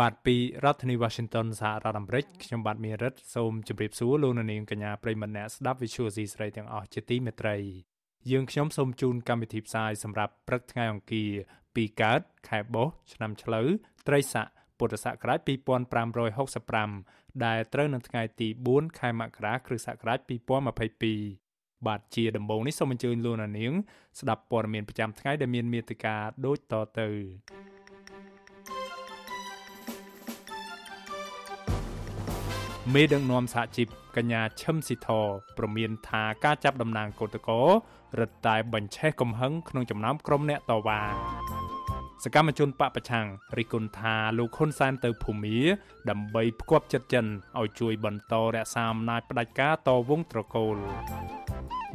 បាទពីរដ្ឋធានី Washington សហរដ្ឋអាមេរិកខ្ញុំបាទមេរិតសូមជម្រាបសួរលោកអ្នកនាងកញ្ញាប្រិយមិត្តអ្នកស្ដាប់ Visual C ស្រីទាំងអស់ជាទីមេត្រីយើងខ្ញុំសូមជូនកម្មវិធីផ្សាយសម្រាប់ព្រឹកថ្ងៃអង្គារ2កើតខែបុស្សឆ្នាំឆ្លូវត្រីស័កពុទ្ធសករាជ2565ដែលត្រូវនៅថ្ងៃទី4ខែមករាគ្រិស្តសករាជ2022បាទជាដំបូងនេះសូមអញ្ជើញលោកអ្នកនាង ស្ដាប់ព័ត៌មានប្រចាំថ្ងៃដែលមានមេត្តាដូចតទៅ មេដឹកនាំសហជីពកញ្ញាឈឹមស៊ីធប្រមានថាការចាប់តំណាងកោតកោរឹតតែបញ្ឆេះកំហឹងក្នុងចំណោមក្រុមអ្នកតវ៉ាសកម្មជនបពប្រឆាំងរិះគន់ថាលោកហ៊ុនសែនទៅភូមាដើម្បីផ្គប់ចិត្តចិនឲ្យជួយបន្តរក្សាអំណាចផ្ដាច់ការតវងត្រកូល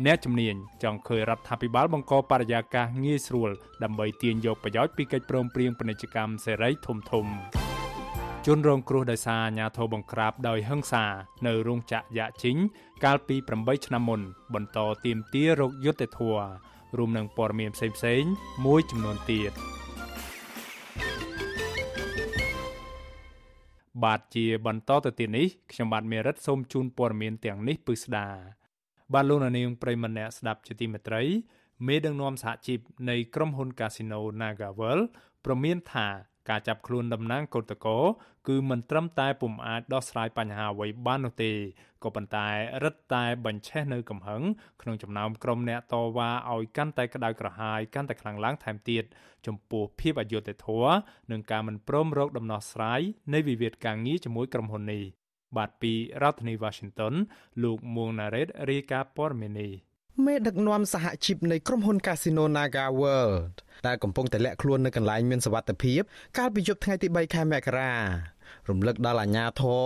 អ្នកជំនាញចង់ឃើញរដ្ឋាភិបាលបង្កបរិយាកាសងាយស្រួលដើម្បីទាញយកប្រយោជន៍ពីកិច្ចព្រមព្រៀងពាណិជ្ជកម្មសេរីធំធំ ជនរងគ្រោះដោយសារអាញាធរបង្ក្រាបដោយហិង្សានៅរោងចក្រយ៉ាជីងកាលពី8ឆ្នាំមុន បន្តទៀមទារោគយុទ្ធធររួមនឹងព័ត៌មានផ្សេងៗមួយចំនួនទៀត។បាទជាបន្តទៅទៀតនេះខ្ញុំបាទមេរិតសូមជូនព័ត៌មានទាំងនេះពិស្ដាបាទលោកនាងប្រិមម្នាក់ស្ដាប់ជាទីមេត្រីមេដឹកនាំសហជីពនៃក្រុមហ៊ុន Casino Nagavel ប្រមានថា ការចាប់ខ្លួនតំណាងកោតកោគឺមិនត្រឹមតែពុំអាចដោះស្រាយបញ្ហាអ្វីបាននោះទេក៏ប៉ុន្តែរឹតតែបញ្ឆេះនៅកំហឹងក្នុងចំណោមក្រុមអ្នកតវ៉ាឲ្យកាន់តែក្តៅក្រហាយកាន់តែខ្លាំងឡើងថែមទៀតចំពោះភាពអយុត្តិធម៌និងការមិនព្រមរកដំណោះស្រាយនៃវិវាទការងារជាមួយក្រុមហ៊ុននេះបាទពីរដ្ឋធានី Washington លោកមួងណារ៉េតរាយការណ៍ព័ត៌មាននេះ មេដឹកនាំសហជីពនៃក្រុមហ៊ុន Casino Naga World ដែលកំពុងតែលាក់ខ្លួននៅកន្លែងមានសុវត្ថិភាពកាលពីយប់ថ្ងៃទី3ខែមករារំលឹកដល់អាញាធរ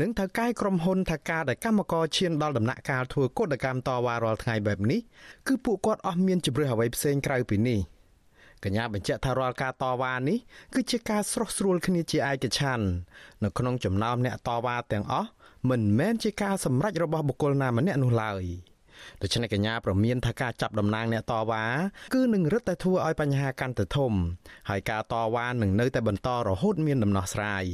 និងថៅកែក្រុមហ៊ុនថាការដែលកម្មករឈានដល់ដំណាក់កាលធ្វើកោតកម្មតវ៉ារាល់ថ្ងៃបែបនេះគឺពួកគាត់អស់មានជំរឿសអ្វីផ្សេងក្រៅពីនេះកញ្ញាបញ្ជាក់ថារាល់ការតវ៉ានេះគឺជាការស្រោះស្រួលគ្នាជាឯកច្ឆ័ន្ទនៅក្នុងចំណោមអ្នកតវ៉ាទាំងអស់មិនមែនជាការសម្រេចរបស់បុគ្គលណាម្នាក់នោះឡើយ។ ដូច្នេះកញ្ញាប្រមានថាការចាប់តំណាងអ្នកតវ៉ាគឺនឹងរឹតតែធ្វើឲ្យបញ្ហាកាន់តែធំ ហើយការតវ៉ានឹងនៅតែបន្តរហូតមានដំណោះស្រាយ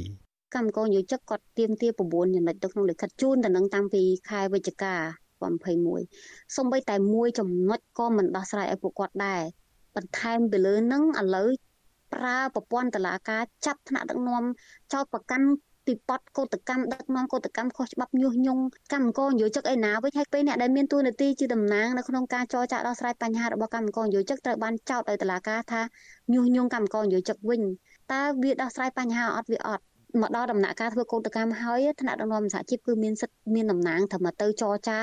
កម្មករយោជិកគាត់ទៀមទា9ចំណុចទៅក្នុងលិខិតជូនទៅនឹងតាំងពីខែវិច្ឆិកា21សំបីតែមួយចំណុចក៏មិនដោះស្រាយឲ្យពួកគាត់ដែរបន្ថែមពីលើនឹងឥឡូវប្រើប្រព័ន្ធតឡាការចាប់ថ្នាក់ដឹកនាំចោតប្រកាន់ ពីបទកោតកម្មដឹកនាំកោតកម្មខុសច្បាប់ញុះញង់កម្មករនិយោជិកឯណាវិញហើយពេលអ្នកដែលមានទួនាទីជាតំណាងនៅក្នុងការចរចាដោះស្រាយបញ្ហារបស់កម្មករនិយោជិកត្រូវបានចោទដោយតុលាការថាញុះញង់កម្មករនិយោជិកវិញតើវាដោះស្រាយបញ្ហាអត់វាអត់មកដល់ដំណាក់កាលធ្វើកោតកម្មហើយថ្នាក់ដឹកនាំសហជីពគឺមានសិទ្ធិមានតំណែងត្រឹមទៅចរចា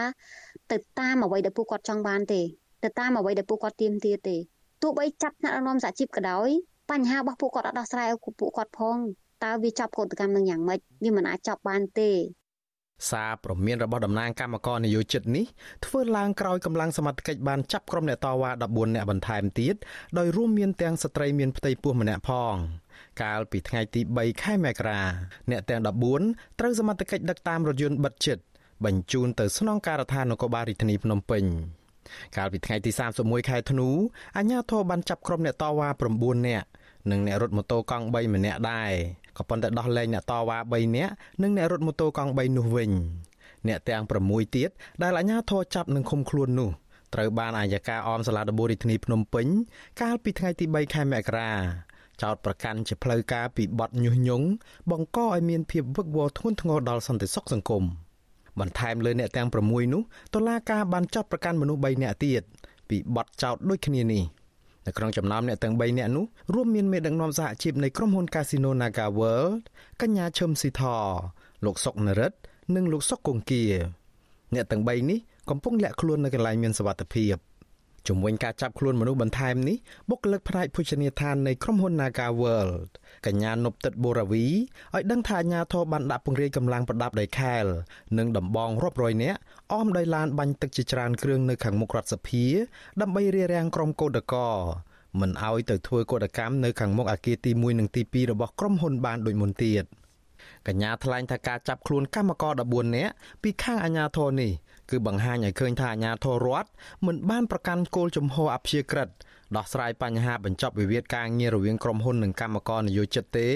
ទៅតាមអ្វីដែលពួកគាត់ចង់បានទេទៅតាមអ្វីដែលពួកគាត់ទាមទារទេទោះបីចាប់ថ្នាក់ដឹកនាំសហជីពក៏ដោយបញ្ហារបស់ពួកគាត់អត់ដោះស្រាយឲ្យពួកគាត់ផង តើវាចប់កោតកម្មនឹងយ៉ាងម៉េចវាមិនអាចចប់បានទេសារព្រមានរបស់តំណាងកម្មករនយោជិតនេះធ្វើឡើងក្រោយកម្លាំងសមត្ថកិច្ចបានចាប់ក្រុមអ្នកតវ៉ា14នាក់បន្ថែមទៀតដោយរួមមានទាំងស្ត្រីមានផ្ទៃពោះម្នាក់ផងកាលពីថ្ងៃទី3ខែមករាអ្នកទាំង14ត្រូវសមត្ថកិច្ចដឹកតាមរថយន្តបិទជិតបញ្ជូនទៅស្នងការដ្ឋាននគរបាលរាជធានីភ្នំពេញកាលពីថ្ងៃទី31ខែធ្នូអាជ្ញាធរបានចាប់ក្រុមអ្នកតវ៉ា9នាក់និងអ្នករត់ម៉ូតូកង់3ម្នាក់ដែរ ក៏ប៉ុន្តែដោះលែងអ្នកតវ៉ា3នាក់និងអ្នករត់ម៉ូតូកង់3នោះវិញអ្នកទាំង6ទៀតដែលអាជ្ញាធរចាប់និងឃុំខ្លួននោះត្រូវបានអាយកាអមសាលាដំបូងរាជធានីភ្នំពេញកាលពីថ្ងៃទី3ខែមករាចោតប្រកាន់ជាផ្លូវការពីបទញុះញង់បង្កឲ្យមានភាពវឹកវរធ្ងន់ធ្ងរដល់សន្តិសុខសង្គមបន្ថែមលើអ្នកទាំង6នោះតុលាការបានចោតប្រកាន់មនុស្ស3នាក់ទៀតពីបទចោតដូចគ្នានេះ។ នៅក្នុងចំណោមអ្នកទាំង3នាក់នោះរួមមានមេដឹកនាំសហជីពនៃក្រុមហ៊ុន Casino Naga World កញ្ញាឈឹមស៊ីធលោកសុកនរិទ្ធនិងលោកសុកគង្គាអ្នកទាំង3នេះកំពុងលាក់ខ្លួននៅកន្លែងមានសុវត្ថិភាពជំវិញការចាប់ខ្លួនមនុស្សបន្ថែមនេះបុគ្គលិកផ្នែកភោជនីយដ្ឋាននៃក្រុមហ៊ុន Naga World កញ្ញានប់ទឹកបូរាវីឲ្យដឹងថាអាញាធរបានដាក់ពង្រាយកម្លាំងប្រដាប់ដោយខែល និងដំបងរាប់រយនាក់អមដោយឡានបាញ់ទឹកជាច្រើនគ្រឿងនៅខាងមុខរដ្ឋសភា ដើម្បីរារាំងក្រុមកោតក្រមិនឲ្យទៅធ្វើកោតកម្មនៅខាងមុខអគារទី1និងទី2របស់ក្រុមហ៊ុនបានដូចមុនទៀតកញ្ញាថ្លែងថាការចាប់ខ្លួនកម្មករ14នាក់ពីខាងអាជ្ញាធរនេះគឺបង្ហាញឲ្យឃើញថាអាជ្ញាធររដ្ឋមិនបានប្រកាន់គោលជំហរអព្យាក្រឹត ដោះស្រាយបញ្ហាបញ្ចប់វិវាទការងាររវាងក្រុមហ៊ុននិងកម្មករនយោជិតទេ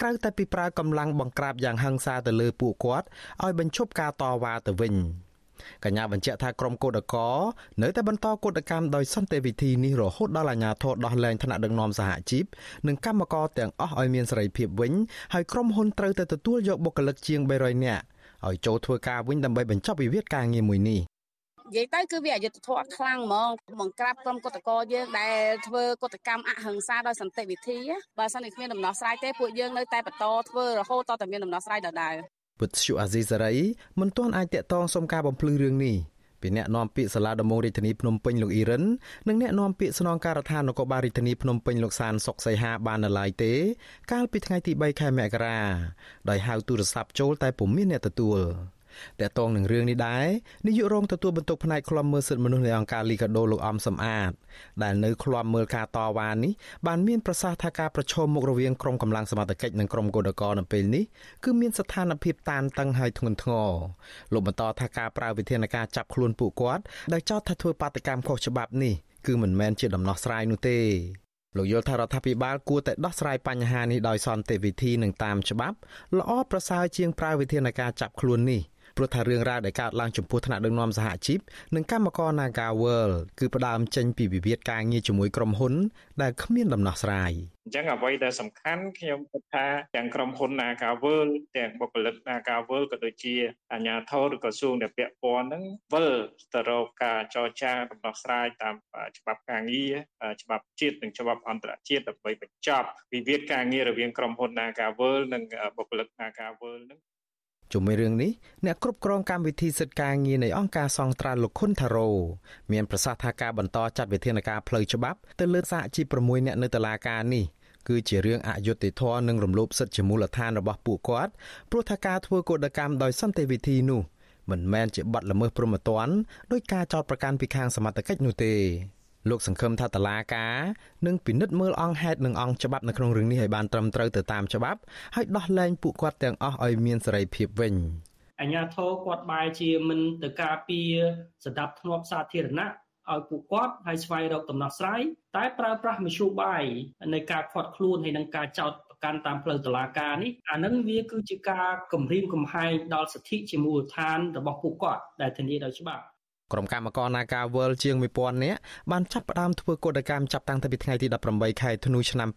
ក្រៅតែពីប្រើកម្លាំងបង្ក្រាបយ៉ាងហិង្សាទៅលើពួកគាត់ឲ្យបញ្ឈប់ការតវ៉ាទៅវិញកញ្ញាបញ្ជាក់ថាក្រុមកោតកោនៅតែបន្តកោតកម្មដោយសន្តិវិធីនេះរហូតដល់អាជ្ញាធរដោះលែងថ្នាក់ដឹកនាំសហជីពនិងកម្មករទាំងអស់ឲ្យមានសេរីភាពវិញហើយក្រុមហ៊ុនត្រូវតែទទួលយកបុគ្គលិកជាង300នាក់ឲ្យចូលធ្វើការវិញដើម្បីបញ្ចប់វិវាទការងារមួយនេះ និយាយទៅគឺវាអយុត្តិធម៌ខ្លាំងហ្មងបង្ក្រាបក្រុមកុតកោយើងដែលធ្វើកុតកម្មអហិង្សាដោយសន្តិវិធីបើសិនជាគ្មានដំណោះស្រាយទេពួកយើងនៅតែបន្តធ្វើរហូតតតែមានដំណោះស្រាយដដែលវិទ្យុអាស៊ីសេរីមិនទាន់អាចតាក់ទងសុំការបំភ្លឺរឿងនេះពីអ្នកនាំពាក្យសាលាដំបងរាជធានីភ្នំពេញលោកអ៊ីរិននិងអ្នកនាំពាក្យស្នងការដ្ឋាននគរបាលរាជធានីភ្នំពេញលោកសានសុកសីហាបាននៅឡើយទេ កាលពីថ្ងៃទី3ខែមករាដោយហៅទូរស័ព្ទចូលតែពុំមានអ្នកទទួល តកតងនឹងរឿងនេះដែរនាយករងទទួលបន្ទុកផ្នែកឃ្លាំមើលសិទ្ធិមនុស្សនៃអង្គការលីកាដូលោកអំសំអាតដែលនៅឃ្លាំមើលការតវ៉ានេះបានមានប្រសាសន៍ថាការប្រឈមមុខរវាងក្រុមកម្លាំងសមត្ថកិច្ចនិងក្រុមកោតក្រនៅពេលនេះគឺមានស្ថានភាពតានតឹងហើយធ្ងន់ធ្ងរលោកបន្តថាការប្រើវិធានការចាប់ខ្លួនពួកគាត់ដែលចោទថាធ្វើបាតកម្មខុសច្បាប់នេះគឺមិនមែនជាដំណោះស្រាយនោះទេលោកយល់ថារដ្ឋាភិបាលគួរតែដោះស្រាយបញ្ហានេះដោយសន្តិវិធីនិងតាមច្បាប់ល្អប្រសើរជាងប្រើវិធានការចាប់ខ្លួននេះ ព្រោះថារឿងរ៉ាវដែលកើតឡើងចំពោះថ្នាក់ដឹកនាំសហជីពនិងកម្មករ Naga World គឺផ្ដើមចេញពីវិវាទការងារជាមួយក្រុមហ៊ុន ដែលគ្មានដំណោះស្រាយអញ្ចឹងអ្វីដែលសំខាន់ខ្ញុំគិតថាទាំងក្រុមហ៊ុន Naga World ទាំងបុគ្គលិក Naga World ក៏ដូចជាអាជ្ញាធរឬក្រសួងដែលពាក់ព័ន្ធហ្នឹងវិលទៅរកការចរចាដំណោះស្រាយតាមច្បាប់ការងារច្បាប់ជាតិនិងច្បាប់អន្តរជាតិដើម្បីបញ្ចប់វិវាទការងាររវាងក្រុមហ៊ុន Naga World និងបុគ្គលិក Naga World ហ្នឹង ជុំវិញរឿងនេះអ្នកគ្រប់គ្រងកម្មវិធីសិទ្ធិការងារនៃអង្គការសង្ត្រាលោកខុនថារ៉ូមានប្រសាសន៍ថាការបន្តចាត់វិធានការផ្លូវច្បាប់ទៅលើសហជីព6អ្នកនៅតុលាការនេះគឺជារឿងអយុត្តិធម៌និងរំលោភសិទ្ធិជាមូលដ្ឋានរបស់ពួកគាត់ព្រោះថាការធ្វើកោតកម្មដោយសន្តិវិធីនោះមិនមែនជាបទល្មើសព្រហ្មទណ្ឌដោយការចោទប្រកាន់ពីខាងសមត្ថកិច្ចនោះទេ លោកសង្ឃឹមថាតឡាការនឹងពិនិត្យមើលអង្គហេតុនិងអង្គច្បាប់នៅក្នុងរឿងនេះឲ្យបានត្រឹមត្រូវទៅតាមច្បាប់ហើយដោះលែងពួកគាត់ទាំងអស់ឲ្យមានសេរីភាពវិញអញ្ញាធរគាត់បែរជាមិនទៅការពារសន្តិភាពធ្នាប់សាធារណៈឲ្យពួកគាត់ហើយស្វែងរកដំណោះស្រាយតែប្រើប្រាស់មធ្យោបាយនៃការខាត់ខ្លួនហើយនឹងការចោទប្រកាន់តាមផ្លូវតុលាការនេះអានឹងវាគឺជាការគំរាមកំហែងដល់សិទ្ធិជាមូលដ្ឋានរបស់ពួកគាត់ដែលធានាដោយច្បាប់ ក្រុមកម្មករ Naga World ជាង1000នាក់បានចាប់ផ្ដើមធ្វើកោតកម្មចាប់តាំងពីថ្ងៃទី18ខែធ្នូឆ្នាំ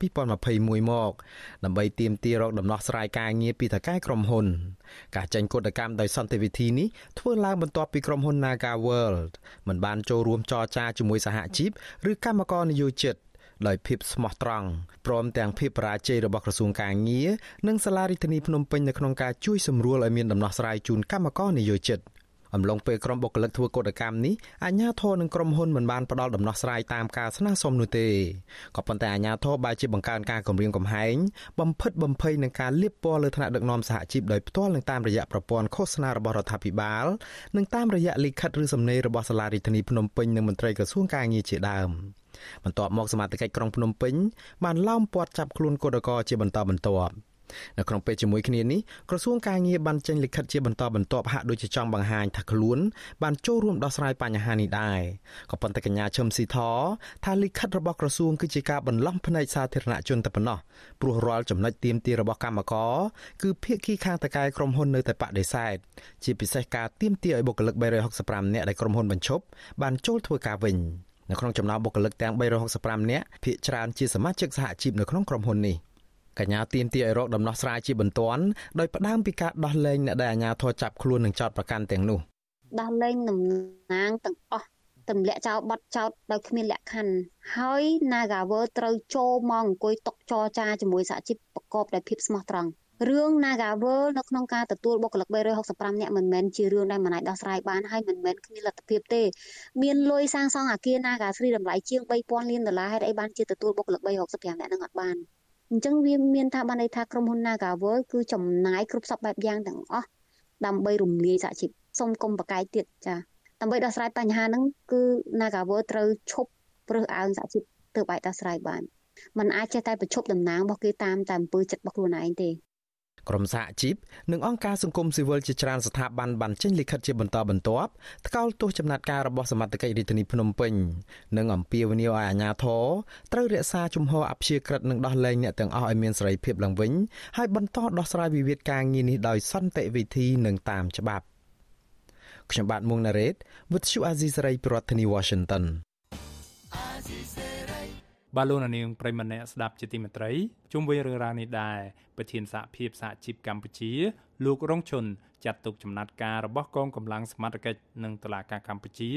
2021មកដើម្បីទាមទាររកដំណោះស្រាយការងារពីថៅកែក្រុមហ៊ុន ការចេញកោតកម្មដោយសន្តិវិធីនេះធ្វើឡើងបន្ទាប់ពីក្រុមហ៊ុន Naga World មិនបានចូលរួមចរចាជាមួយសហជីពឬកម្មករនយោជិតដោយភាពស្មោះត្រង់ព្រមទាំងភាពបរាជ័យរបស់ក្រសួងការងារនិងសាលារដ្ឋាភិបាលភ្នំពេញនៅក្នុងការជួយសម្រួលឲ្យមានដំណោះស្រាយជូនកម្មករនយោជិត អំឡុងពេលក្រុមបុគ្គលិកធ្វើកោតកម្មនេះអាជ្ញាធរនិងក្រុមហ៊ុនមិនបានផ្ដល់ដំណោះស្រាយតាមការស្នើសុំនោះទេក៏ប៉ុន្តែអាជ្ញាធរបែរជាបង្កើនការគំរាមកំហែងបំផិតបំភ័យនឹងការលាបពណ៌លើថ្នាក់ដឹកនាំសហជីពដោយផ្ទាល់នឹងតាមរយៈប្រព័ន្ធឃោសនារបស់រដ្ឋាភិបាលនិងតាមរយៈលិខិតឬសំណេររបស់សាលារដ្ឋាភិបាលភ្នំពេញនិងមន្ត្រីក្រសួងការងារជាដើមបន្ទាប់មកសមាជិកក្រុងភ្នំពេញបានឡោមព័ទ្ធចាប់ខ្លួនកោតក្រជាបន្តបន្ទាប់ នៅក្នុងពេលជាមួយគ្នានេះក្រសួងការងារបានចេញលិខិតជាបន្តបន្ទាប់ហាក់ដូចជាចង់បង្ហាញថាខ្លួនបានចូលរួមដោះស្រាយបញ្ហានេះដែរក៏ប៉ុន្តែកញ្ញាឈឹមស៊ីធថាលិខិតរបស់ក្រសួងគឺជាការបន្លំភ្នែកសាធារណជនតែប៉ុណ្ណោះព្រោះរាល់ចំណុចទៀមទារបស់កម្មករគឺភាគីខាងតកែក្រុមហ៊ុននៅតែបដិសេធជាពិសេសការទៀមទាឲ្យបុគ្គលិក365នាក់ដែលក្រុមហ៊ុនបញ្ឈប់បានចូលធ្វើការវិញនៅក្នុងចំណោមបុគ្គលិកទាំង365នាក់ភាគច្រើនជាសមាជិកសហជីពនៅក្នុងក្រុមហ៊ុននេះ។ កញ្ញាទៀមទាឲ្យរកដំណោះស្រាយជាបន្ទាន់ដោយផ្ដើមពីការដោះលែងអ្នកដែលអាជ្ញាធរចាប់ខ្លួននិងចោទប្រកាន់ទាំងនោះដោះលែងតំណាងទាំងអស់ទម្លាក់ចោលបတ်ចោតដោយគ្មានលក្ខខណ្ឌហើយ Nagawer ត្រូវចូលមកអង្គុយតុកចរចាជាមួយសហជីពប្រកបដោយភាពស្មោះត្រង់រឿង Nagavel នៅក្នុងការទទួលបុគ្គលិក365នាក់មិនមែនជារឿងដែលមិនអាចដោះស្រាយបានហើយមិនមែនគ្មានលទ្ធភាពទេមានលុយសាងសង់អគារ Nagasri តម្លៃជាង3000លានដុល្លារហេតុអីបានជាទទួលបុគ្គលិក365នាក់នឹងអត់បាន អញ្ចឹងវាមានថាបានន័យថាក្រុមហ៊ុន Nagavel គឺចំណាយគ្រប់សពបែបយ៉ាងទាំងអស់ដើម្បីរំលាយសហជីពសុំកុំបកាយទៀតចាដើម្បីដោះស្រាយបញ្ហាហ្នឹងគឺ Nagavel ត្រូវឈប់ព្រឹសអើងសហជីពទើបអាចដោះស្រាយបានมันអាចចេះតែប្រជប់តំណាងរបស់គេតាមតែអំពើចិត្តរបស់ខ្លួនឯងទេ ក្រមសហជីពនិងអង្គការសង្គមស៊ីវិលជាច្រើនស្ថាប័នបានចេញលិខិតជាបន្តបន្ទាប់ថ្កោលទោសចំណាត់ការរបស់សមត្ថកិច្ចរាជធានីភ្នំពេញនិងអំពាវនាវឲ្យអាជ្ញាធរត្រូវរក្សាជំហរអព្យាក្រឹតនិងដោះលែងអ្នកទាំងអស់ឲ្យមានសេរីភាពឡើងវិញហើយបន្តដោះស្រាយវិវាទការងារនេះដោយសន្តិវិធីនិងតាមច្បាប់ខ្ញុំបាទមុងណារ៉េត With you Azizi Saray ប្រធានាធិបតី Washington បាទលោកនាងប្រិមម្នាក់ស្ដាប់ជាទីមេត្រីជុំវិញរឿងរ៉ាវនេះដែរប្រធានសហភាពសហជីពកម្ពុជា លោករងឈុនចាត់ទុកចំណាត់ការរបស់កងកម្លាំងសមត្ថកិច្ចនិងតុលាការកម្ពុជា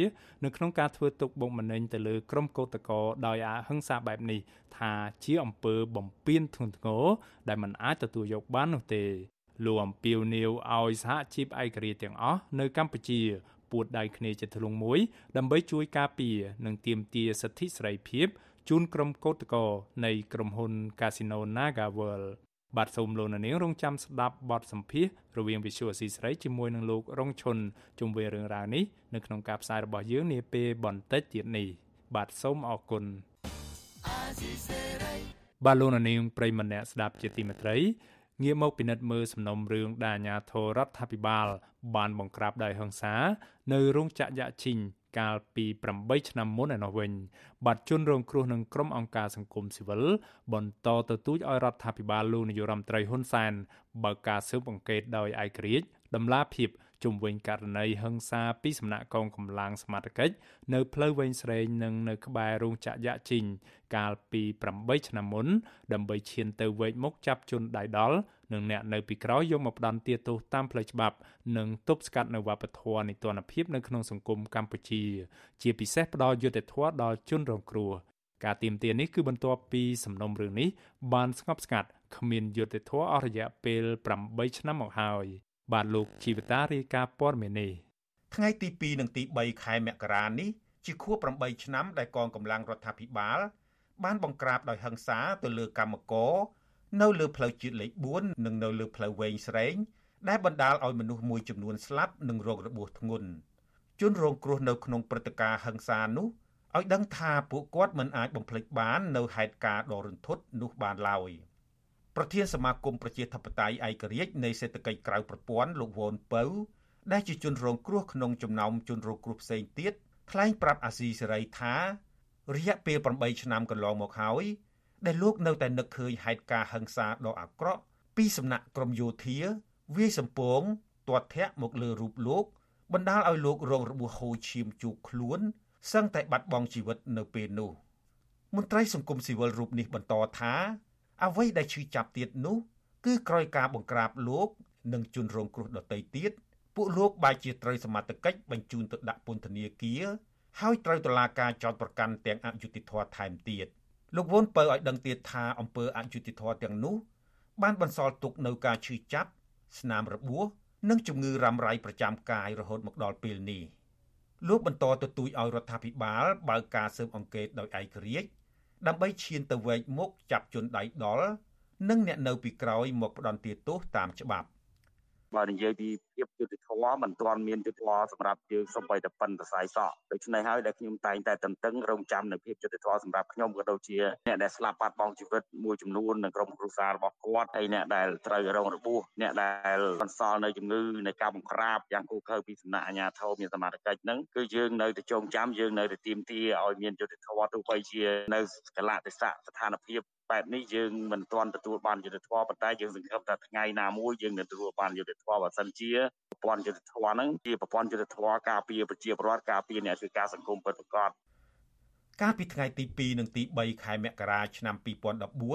នៅក្នុងការធ្វើទុកបុកម្នេញទៅលើក្រុមកោតក្រដោយអហិង្សាបែបនេះថាជាអំពើបំពានធ្ងន់ធ្ងរដែលមិនអាចទទួលយកបាននោះទេលោកអំពីវនីវឲ្យសហជីពឯករាជ្យទាំងអស់នៅកម្ពុជា ពួតដៃគ្នាជាធ្លុងមួយ ដើម្បីជួយការពារនិងទាមទារសិទ្ធិសេរីភាពជូនក្រុមកោតក្រនៃក្រុមហ៊ុន Casino NagaWorld បាទសូមលោកនាងរងចាំស្ដាប់បទសម្ភាសរវាង Visual C ស្រីជាមួយនឹងលោករងឈុនជុំវិញរឿងរ៉ាវនេះនៅក្នុងការផ្សាយរបស់យើងនាពេលបន្តិចទៀតនេះបាទសូមអរគុណបាទលោកនាងប្រិមម្នាក់ស្ដាប់ជាទីមេត្រី ងាកមកពិនិត្យមើលសំណុំរឿងដែលអាជ្ញាធររដ្ឋាភិបាលបានបង្ក្រាបដោយហិង្សា នៅរោងចក្រយ៉ាឈីងកាលពី8ឆ្នាំមុនឯណោះវិញបាត់ជនរងគ្រោះនឹងក្រុមអង្គការសង្គមស៊ីវិលបន្តទទូចឲ្យរដ្ឋាភិបាលលោកនាយរដ្ឋមន្ត្រីហ៊ុនសែនបើកការស៊ើបអង្កេតដោយឯករាជ្យដំឡាភិប ជុំវិញករណីហិង្សាពីសំណាក់កងកម្លាំងសមត្ថកិច្ចនៅផ្លូវវែងស្រេងនិងនៅក្បែររោងចក្រយ៉ាជីងកាលពី8ឆ្នាំមុន ដើម្បីឈានទៅវែកមុខចាប់ជនដៃដល់និងអ្នកនៅពីក្រោយយកមកផ្ដន្ទាទោសតាមផ្លូវច្បាប់ និងទប់ស្កាត់នៅវប្បធម៌នីតិរដ្ឋភាពនៅក្នុងសង្គមកម្ពុជា ជាពិសេសផ្ដល់យុត្តិធម៌ដល់ជនរងគ្រោះការទៀមទានេះគឺបន្ទាប់ពីសំណុំរឿងនេះបានស្ងប់ស្ងាត់គ្មានយុត្តិធម៌អស់រយៈពេល8ឆ្នាំមកហើយ បាទលោកជីវតារាយការណ៍ព័ត៌មាននេះថ្ងៃទី2និងទី3ខែមករានេះជាខួប8ឆ្នាំដែលកងកម្លាំងរដ្ឋាភិបាល បានបង្ក្រាបដោយហិង្សាទៅលើកម្មករនៅលើផ្លូវជាតិលេខ4និងនៅលើផ្លូវវែងស្រេង ដែលបណ្ដាលឲ្យមនុស្សមួយចំនួនស្លាប់និងរងរបួសធ្ងន់ជនរងគ្រោះនៅក្នុងព្រឹត្តិការណ៍ហិង្សានោះឲ្យដឹងថាពួកគាត់មិនអាចបំភ្លេចបាននៅហេតុការណ៍ដ៏រន្ធត់នោះបានឡើយ ប្រធានសមាគមប្រជាធិបតេយ្យឯករាជ្យនៃសេដ្ឋកិច្ចក្រៅប្រព័ន្ធលោកវ៉ុនពៅដែលជាជនរងគ្រោះក្នុងចំណោមជនរងគ្រោះផ្សេងទៀតថ្លែងប្រាប់អាស៊ីសេរីថារយៈពេល8ឆ្នាំកន្លងមកហើយដែលលោកនៅតែនឹកឃើញហេតុការណ៍ហិង្សាដ៏អាក្រក់ពីសំណាក់ក្រមយោធាវាយសម្ពងទាត់ធាក់មកលើរូបលោកបណ្ដាលឲ្យលោករងរបួសហូរឈាមជោកខ្លួនសឹងតែបាត់បង់ជីវិតនៅពេលនោះមន្ត្រីសង្គមស៊ីវិលរូបនេះបន្តថា អ្វីដែលឈឺចាប់ទៀតនោះគឺក្រោយការបង្ក្រាបលោកនិងជនរងគ្រោះដទៃទៀតពួកលោកបែរជាត្រូវសមត្ថកិច្ចបញ្ជូនទៅដាក់ពន្ធនាគារហើយត្រូវតុលាការចោទប្រកាន់ទាំងអយុត្តិធម៌ថែមទៀតលោកវុនពៅឲ្យដឹងទៀតថាអង្គើអយុត្តិធម៌ទាំងនោះបានបន្សល់ទុកនៅការឈឺចាប់ស្នាមរបួសនិងជំងឺរ៉ាំរ៉ៃប្រចាំកាយរហូតមកដល់ពេលនេះលោកបន្តទទូចឲ្យរដ្ឋាភិបាលបើកការស៊ើបអង្កេតដោយឯករាជ្យ ដើម្បីឈានទៅវែកមុខចាប់ជនដៃដល់និងអ្នកនៅពីក្រោយមកផ្ដន់ទោសតាមច្បាប់បើនិយាយពី ភាពយុត្តិធម៌មិនទាន់មានយុត្តិធម៌សម្រាប់យើងសូម្បីតែប៉ុនសរសៃសក់ដូច្នេះហើយដែលខ្ញុំតែងតែតន្ទឹងរង់ចាំនៅភាពយុត្តិធម៌សម្រាប់ខ្ញុំក៏ដូចជាអ្នកដែលស្លាប់បាត់បង់ជីវិតមួយចំនួននៅក្រុមគ្រួសាររបស់គាត់ហើយអ្នកដែលត្រូវរងរបួសអ្នកដែលបន្សល់នៅជំងឺនៃការបង្ក្រាបយ៉ាងគូខើពីសំណាក់អាជ្ញាធរមានសមត្ថកិច្ចហ្នឹងគឺយើងនៅតែចងចាំយើងនៅតែទាមទារឲ្យមានយុត្តិធម៌ទោះបីជានៅកលៈទេសៈស្ថានភាពបែបនេះយើងមិនទាន់ទទួលបានយុត្តិធម៌ប៉ុន្តែយើងសង្ឃឹមថាថ្ងៃណាមួយយើងនឹងទទួលបានយុត្តិធម៌បើសិនជាប្រព័ន្ធយុត្តិធម៌ហ្នឹងជាប្រព័ន្ធយុត្តិធម៌ការពារប្រជាពលរដ្ឋការពារអ្នកធ្វើការសង្គមពិតប្រាកដកាលពីថ្ងៃទី2និងទី3ខែមករាឆ្នាំ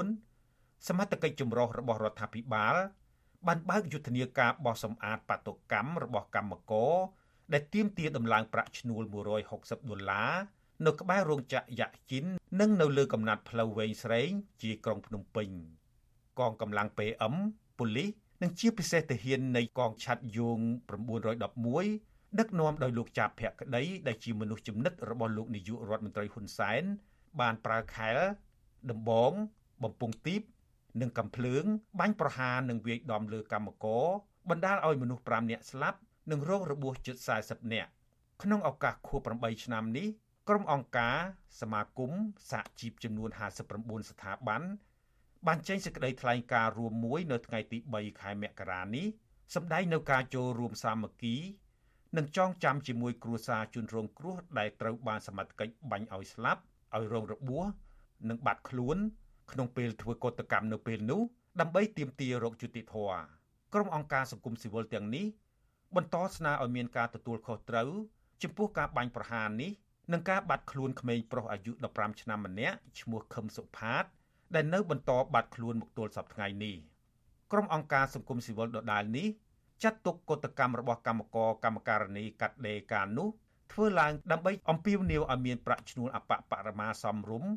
2014សមត្ថកិច្ចចម្រុះរបស់រដ្ឋាភិបាលបានបើកយុទ្ធនាការបោះសម្អាតបាតុកម្មរបស់កម្មករដែលទាមទារដំឡើងប្រាក់ឈ្នួល160ដុល្លារនៅក្បែររោងចក្រយ៉ាក់ជីននិងនៅលើកំណាត់ផ្លូវវែងស្រេងជាក្រុងភ្នំពេញកងកម្លាំង PM ពប៉ូលីស និងជាពិសេសទាហាននៃកងឆ័ត្រយោង911ដឹកនាំដោយលោកចាប់ភក្តីដែលជាមនុស្សចំណិតរបស់លោកនាយករដ្ឋមន្ត្រីហ៊ុនសែនបានប្រើខែលដំបង បំពង់ទីបនិងកំភ្លើង បាញ់ប្រហារនិងវាយដំលើកម្មករបណ្ដាលឲ្យមនុស្ស5នាក់ស្លាប់និងរងរបួសជិត40នាក់ក្នុងឱកាសខួប8ឆ្នាំនេះក្រុមអង្គការសមាគមសហជីពចំនួន59ស្ថាប័ន បានចេញសេចក្តីថ្លែងការណ៍រួមមួយនៅថ្ងៃទី3ខែមករានេះសម្ដែងនៅការចូលរួមសាមគ្គីនិងចងចាំជាមួយគ្រួសារជនរងគ្រោះដែលត្រូវបានសមត្ថកិច្ចបាញ់ឲ្យស្លាប់ឲ្យរងរបួសនិងបាត់ខ្លួន ក្នុងពេលធ្វើកតកម្មនៅពេលនោះដើម្បីទាមទាររកយុត្តិធម៌ក្រុមអង្គការសង្គមស៊ីវិលទាំងនេះបន្តស្នើឲ្យមានការទទួលខុសត្រូវចំពោះការបាញ់ប្រហារនេះនិងការបាត់ខ្លួនក្មេងប្រុសអាយុ15ឆ្នាំម្នាក់ឈ្មោះខឹមសុផាត ដែលនៅបន្តបាត់ខ្លួនមកទល់សប្តាហ៍ថ្ងៃនេះក្រុមអង្គការសង្គមស៊ីវិលដដាលនេះចាត់ទុកកតកម្មរបស់កម្មករកម្មការនីកាត់ដេរការនោះធ្វើឡើងដើម្បីអំពាវនាវឲ្យមានប្រាក់ឈ្នួលអបបរមាសមរម្យ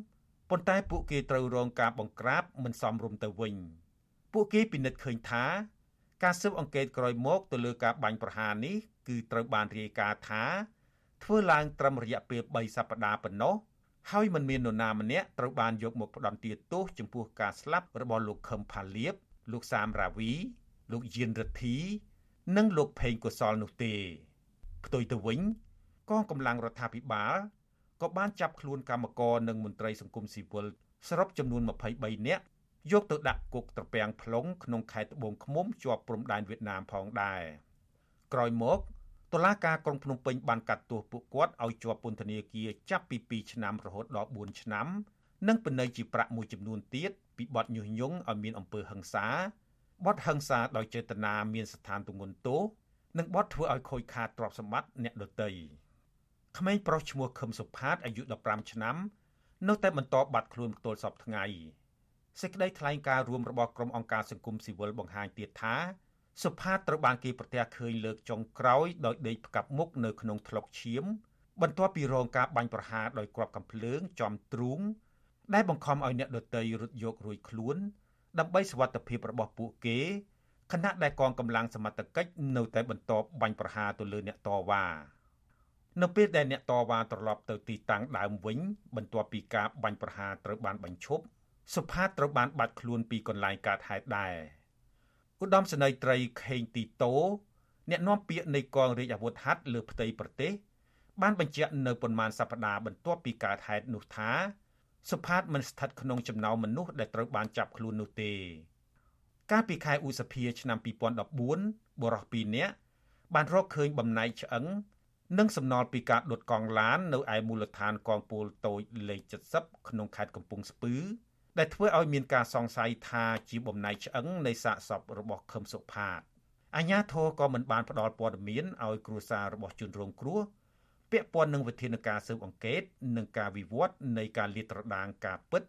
ប៉ុន្តែពួកគេត្រូវរងការបង្ក្រាបមិនសមរម្យទៅវិញពួកគេពិនិត្យឃើញថាការស៊ើបអង្កេតក្រោយមកទៅលើការបាញ់ប្រហារនេះគឺត្រូវបានរាយការណ៍ថាធ្វើឡើងត្រឹមរយៈពេល3សប្តាហ៍ប៉ុណ្ណោះ ហើយមិនមាននរណាម្នាក់ត្រូវបានយកមកផ្ដន្ទាទោសចំពោះការស្លាប់របស់លោកខឹមផាលៀបលោកសាមរាវី លោកយៀនរិទ្ធី និងលោកផេងកុសលនោះទេ ផ្ទុយទៅវិញកងកម្លាំងរដ្ឋាភិបាលក៏បានចាប់ខ្លួនកម្មករនិងមន្ត្រីសង្គមស៊ីវិលសរុបចំនួន23នាក់យកទៅដាក់គុកត្រពាំង plong ក្នុងខេត្តត្បូងឃ្មុំជាប់ព្រំដែនវៀតណាមផងដែរក្រោយមក តុលាការក្រុងភ្នំពេញបានកាត់ទោសពួកគាត់ឲ្យជាប់ពន្ធនាគារចាប់ពី2ឆ្នាំរហូតដល់4ឆ្នាំ និងពិន័យជាប្រាក់មួយចំនួនទៀតពីបទញុះញង់ឲ្យមានអំពើហិង្សាបទហិង្សាដោយចេតនាមានស្ថានទម្ងន់ទោសនិងបទធ្វើឲ្យខូចខាតទ្រព្យសម្បត្តិអ្នកដទៃក្មេងប្រុសឈ្មោះខឹមសុផាតអាយុ15ឆ្នាំនៅតែបន្តបាត់ខ្លួនទល់សពថ្ងៃសេចក្តីថ្លែងការណ៍រួមរបស់ក្រុមអង្គការសង្គមស៊ីវិលបង្ហាញទៀតថា សុផាតត្រូវបានគេប្រទះឃើញលើកចុងក្រោយដោយដេកផ្កាប់មុខនៅក្នុងថ្លុកឈាម បន្ទាប់ពីរងការបាញ់ប្រហារដោយគ្រាប់កាំភ្លើងចំទ្រូងដែលបង្ខំឲ្យអ្នកដតីរត់យករួចខ្លួន ដើម្បីសវត្ថភាពរបស់ពួកគេខណៈដែលកងកម្លាំងសមត្ថកិច្ចនៅតែបន្តបាញ់ប្រហារទៅលើអ្នកតវ៉ានៅពេលដែលអ្នកតវ៉ាត្រឡប់ទៅទីតាំងដើមវិញ បន្ទាប់ពីការបាញ់ប្រហារត្រូវបានបញ្ឈប់សុផាតត្រូវបានបាត់ខ្លួនពីកន្លែងកើតហេតុដែរ ឧត្តមសេនីយ៍ត្រីខេងទីតូអ្នកនាំពាក្យនៃកងរាជអាវុធហត្ថលើផ្ទៃប្រទេស បានបញ្ជាក់នៅប៉ុន្មានសប្តាហ៍បន្ទាប់ពីកើតហេតុនោះថាសុផាតមិនស្ថិតក្នុងចំណោមមនុស្សដែលត្រូវបានចាប់ខ្លួននោះទេ កាលពីខែឧសភាឆ្នាំ2014បរិសុទ្ធ2នាក់បានរកឃើញបំណែកឆ្អឹងនិងសំណល់ពីការដុតកង់ឡាននៅឯមូលដ្ឋានកងពលតូចលេខ70ក្នុងខេត្តកំពង់ស្ពឺ ដែលធ្វើឲ្យមានការសង្ស័យថាជាបំណែកឆ្អឹងនៃសាកសពរបស់ខឹមសុផាតអាញាធរក៏មិនបានផ្ដល់ព័ត៌មានឲ្យគ្រួសាររបស់ជនរងគ្រោះពាក់ព័ន្ធនឹងវិធានការស៊ើបអង្កេតនិងការវិវត្តនៃការលាតត្រដាងការពិត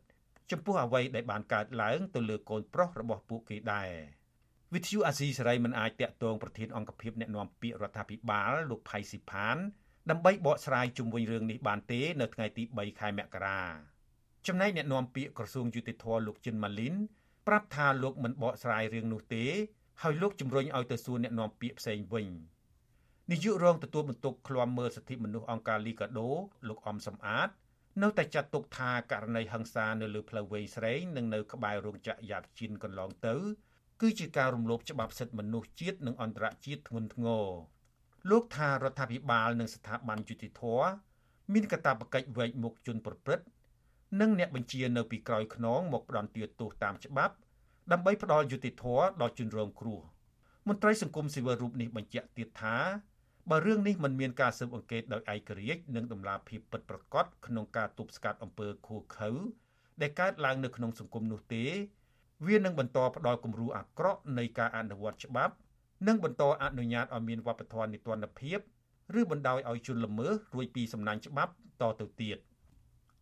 ចំពោះអ្វីដែលបានកើតឡើងទៅលើកូនប្រុសរបស់ពួកគេដែរវិទ្យុអាស៊ីសេរីមិនអាចតាក់ទងប្រធានអង្គភិបអ្នកណែនាំពាក្យរដ្ឋាភិបាលលោកផៃស៊ីផានដើម្បីបកស្រាយជុំវិញរឿងនេះបានទេ នៅថ្ងៃទី3ខែមករា ចំណែកអ្នកនាំពាក្យក្រសួងយុតិធធលោកចិនម៉ាលីនប្រាប់ថាលោកមិនបកស្រាយរឿងនោះទេ ហើយលោកជំរុញឲ្យទៅសួរអ្នកនាំពាក្យផ្សេងវិញនាយករងទទួលបន្ទុកឃ្លាំមើលសិទ្ធិមនុស្សអង្គការលីកាដូលោកអំសំអាត នៅតែចាត់ទុកថាករណីហិង្សានៅលើផ្លូវវែងស្រេងនិងនៅក្បែររោងចក្រយ៉ាតជីនកន្លងទៅ គឺជាការរំលោភច្បាប់សិទ្ធិមនុស្សជាតិនិងអន្តរជាតិធ្ងន់ធ្ងរលោកថារដ្ឋាភិបាលនិងស្ថាប័នយុតិធធមានកាតព្វកិច្ចវែកមុខជនប្រព្រឹត្ត និងអ្នកបញ្ជានៅពីក្រោយខ្នងមកផ្ដន់ទាទោសតាមច្បាប់ដើម្បីផ្ដល់យុត្តិធម៌ដល់ជនរងគ្រោះមន្ត្រីសង្គមស៊ីវិលរូបនេះបញ្ជាក់ទៀតថាបើរឿងនេះមិនមានការស៊ើបអង្កេតដោយឯករាជ្យនិងតម្លាភាពពិតប្រាកដក្នុងការទប់ស្កាត់អំពើឃោរឃៅដែលកើតឡើងនៅក្នុងសង្គមនោះទេ វានឹងបន្តផ្ដល់គំរូអាក្រក់នៃការអនុវត្តច្បាប់ និងបន្តអនុញ្ញាតឲ្យមានវប្បធម៌នីតិរដ្ឋភាពឬបណ្ដោយឲ្យជនល្មើសរួចពីសំណាញ់ច្បាប់តទៅទៀត។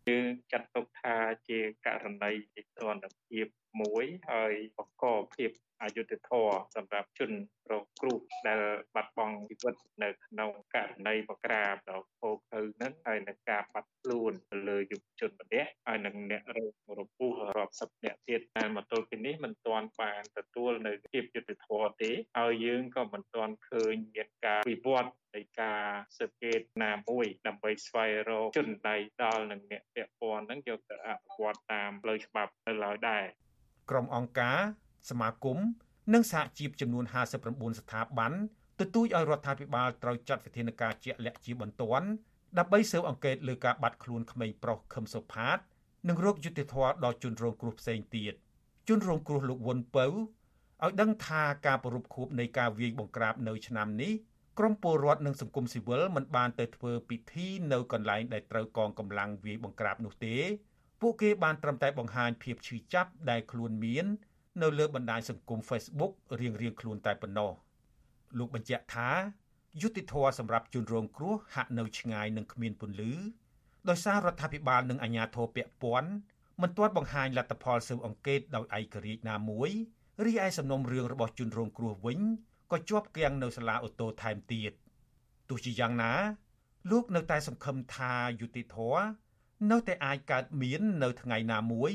យើងចាត់ទុកថាជាករណីនិទានភាពមួយហើយបង្កភាព អយុត្តិធម៌សម្រាប់ជនរងគ្រោះដែលបាត់បង់ជីវិតនៅក្នុងករណីបក្រាបដល់ពោលទៅនឹងហើយនឹងការបាត់ខ្លួនទៅលើយុវជនម្នាក់ហើយនឹងអ្នករងរពុះរាប់សិបអ្នកទៀតតែមកទល់ពេលនេះមិនទាន់បានទទួលនៅភាពយុត្តិធម៌ទេហើយយើងក៏មិនទាន់ឃើញមានការវិវត្តនៃការសង្កេតណាមួយដើម្បីស្វែងរកជនដៃដល់នឹងអ្នកពាក់ព័ន្ធនឹងយកទៅអនុវត្តតាមផ្លូវច្បាប់នៅឡើយដែរក្រុមអង្គការ សមាគមនិងសហជីពចំនួន59ស្ថាប័នទទូចឲ្យរដ្ឋាភិបាលត្រូវចាត់វិធានការជាក់លាក់ជាបន្ទាន់ដើម្បីស៊ើបអង្កេតលើការបាត់ខ្លួនក្មេងប្រុសខឹមសុផាត និងរោគយុតិធធដល់ជនរងគ្រោះផ្សេងទៀតជនរងគ្រោះលោកវុនពៅឲ្យដឹងថាការប្រ rup ខួបនៃការវាយបង្ក្រាបនៅឆ្នាំនេះក្រមពលរដ្ឋនិងសង្គមស៊ីវិលមិនបានទៅធ្វើពិធីនៅកន្លែងដែលត្រូវកងកម្លាំងវាយបង្ក្រាបនោះទេ ពួកគេបានត្រឹមតែបង្ហាញភាពឈឺចាប់ដែលខ្លួនមាន នៅលើបណ្ដាញសង្គម Facebook រៀងៗខ្លួនតែប៉ុណ្ណោះលោកបញ្ជាក់ថាយុតិធធសម្រាប់ជនរងគ្រោះហាក់នៅឆ្ងាយនិងគ្មានពន្លឺដោយសាររដ្ឋាភិបាលនិងអាជ្ញាធរពាក់ព័ន្ធមិនទាន់បង្ហាញលទ្ធផលស៊ើបអង្កេតដោយឯករាជ្យណាមួយរីឯសំណុំរឿងរបស់ជនរងគ្រោះវិញក៏ជាប់គាំងនៅសាលាអូតូថែមទៀតទោះជាយ៉ាងណា លោកនៅតែសង្ឃឹមថាយុតិធធនៅតែអាចកើតមាននៅថ្ងៃណាមួយ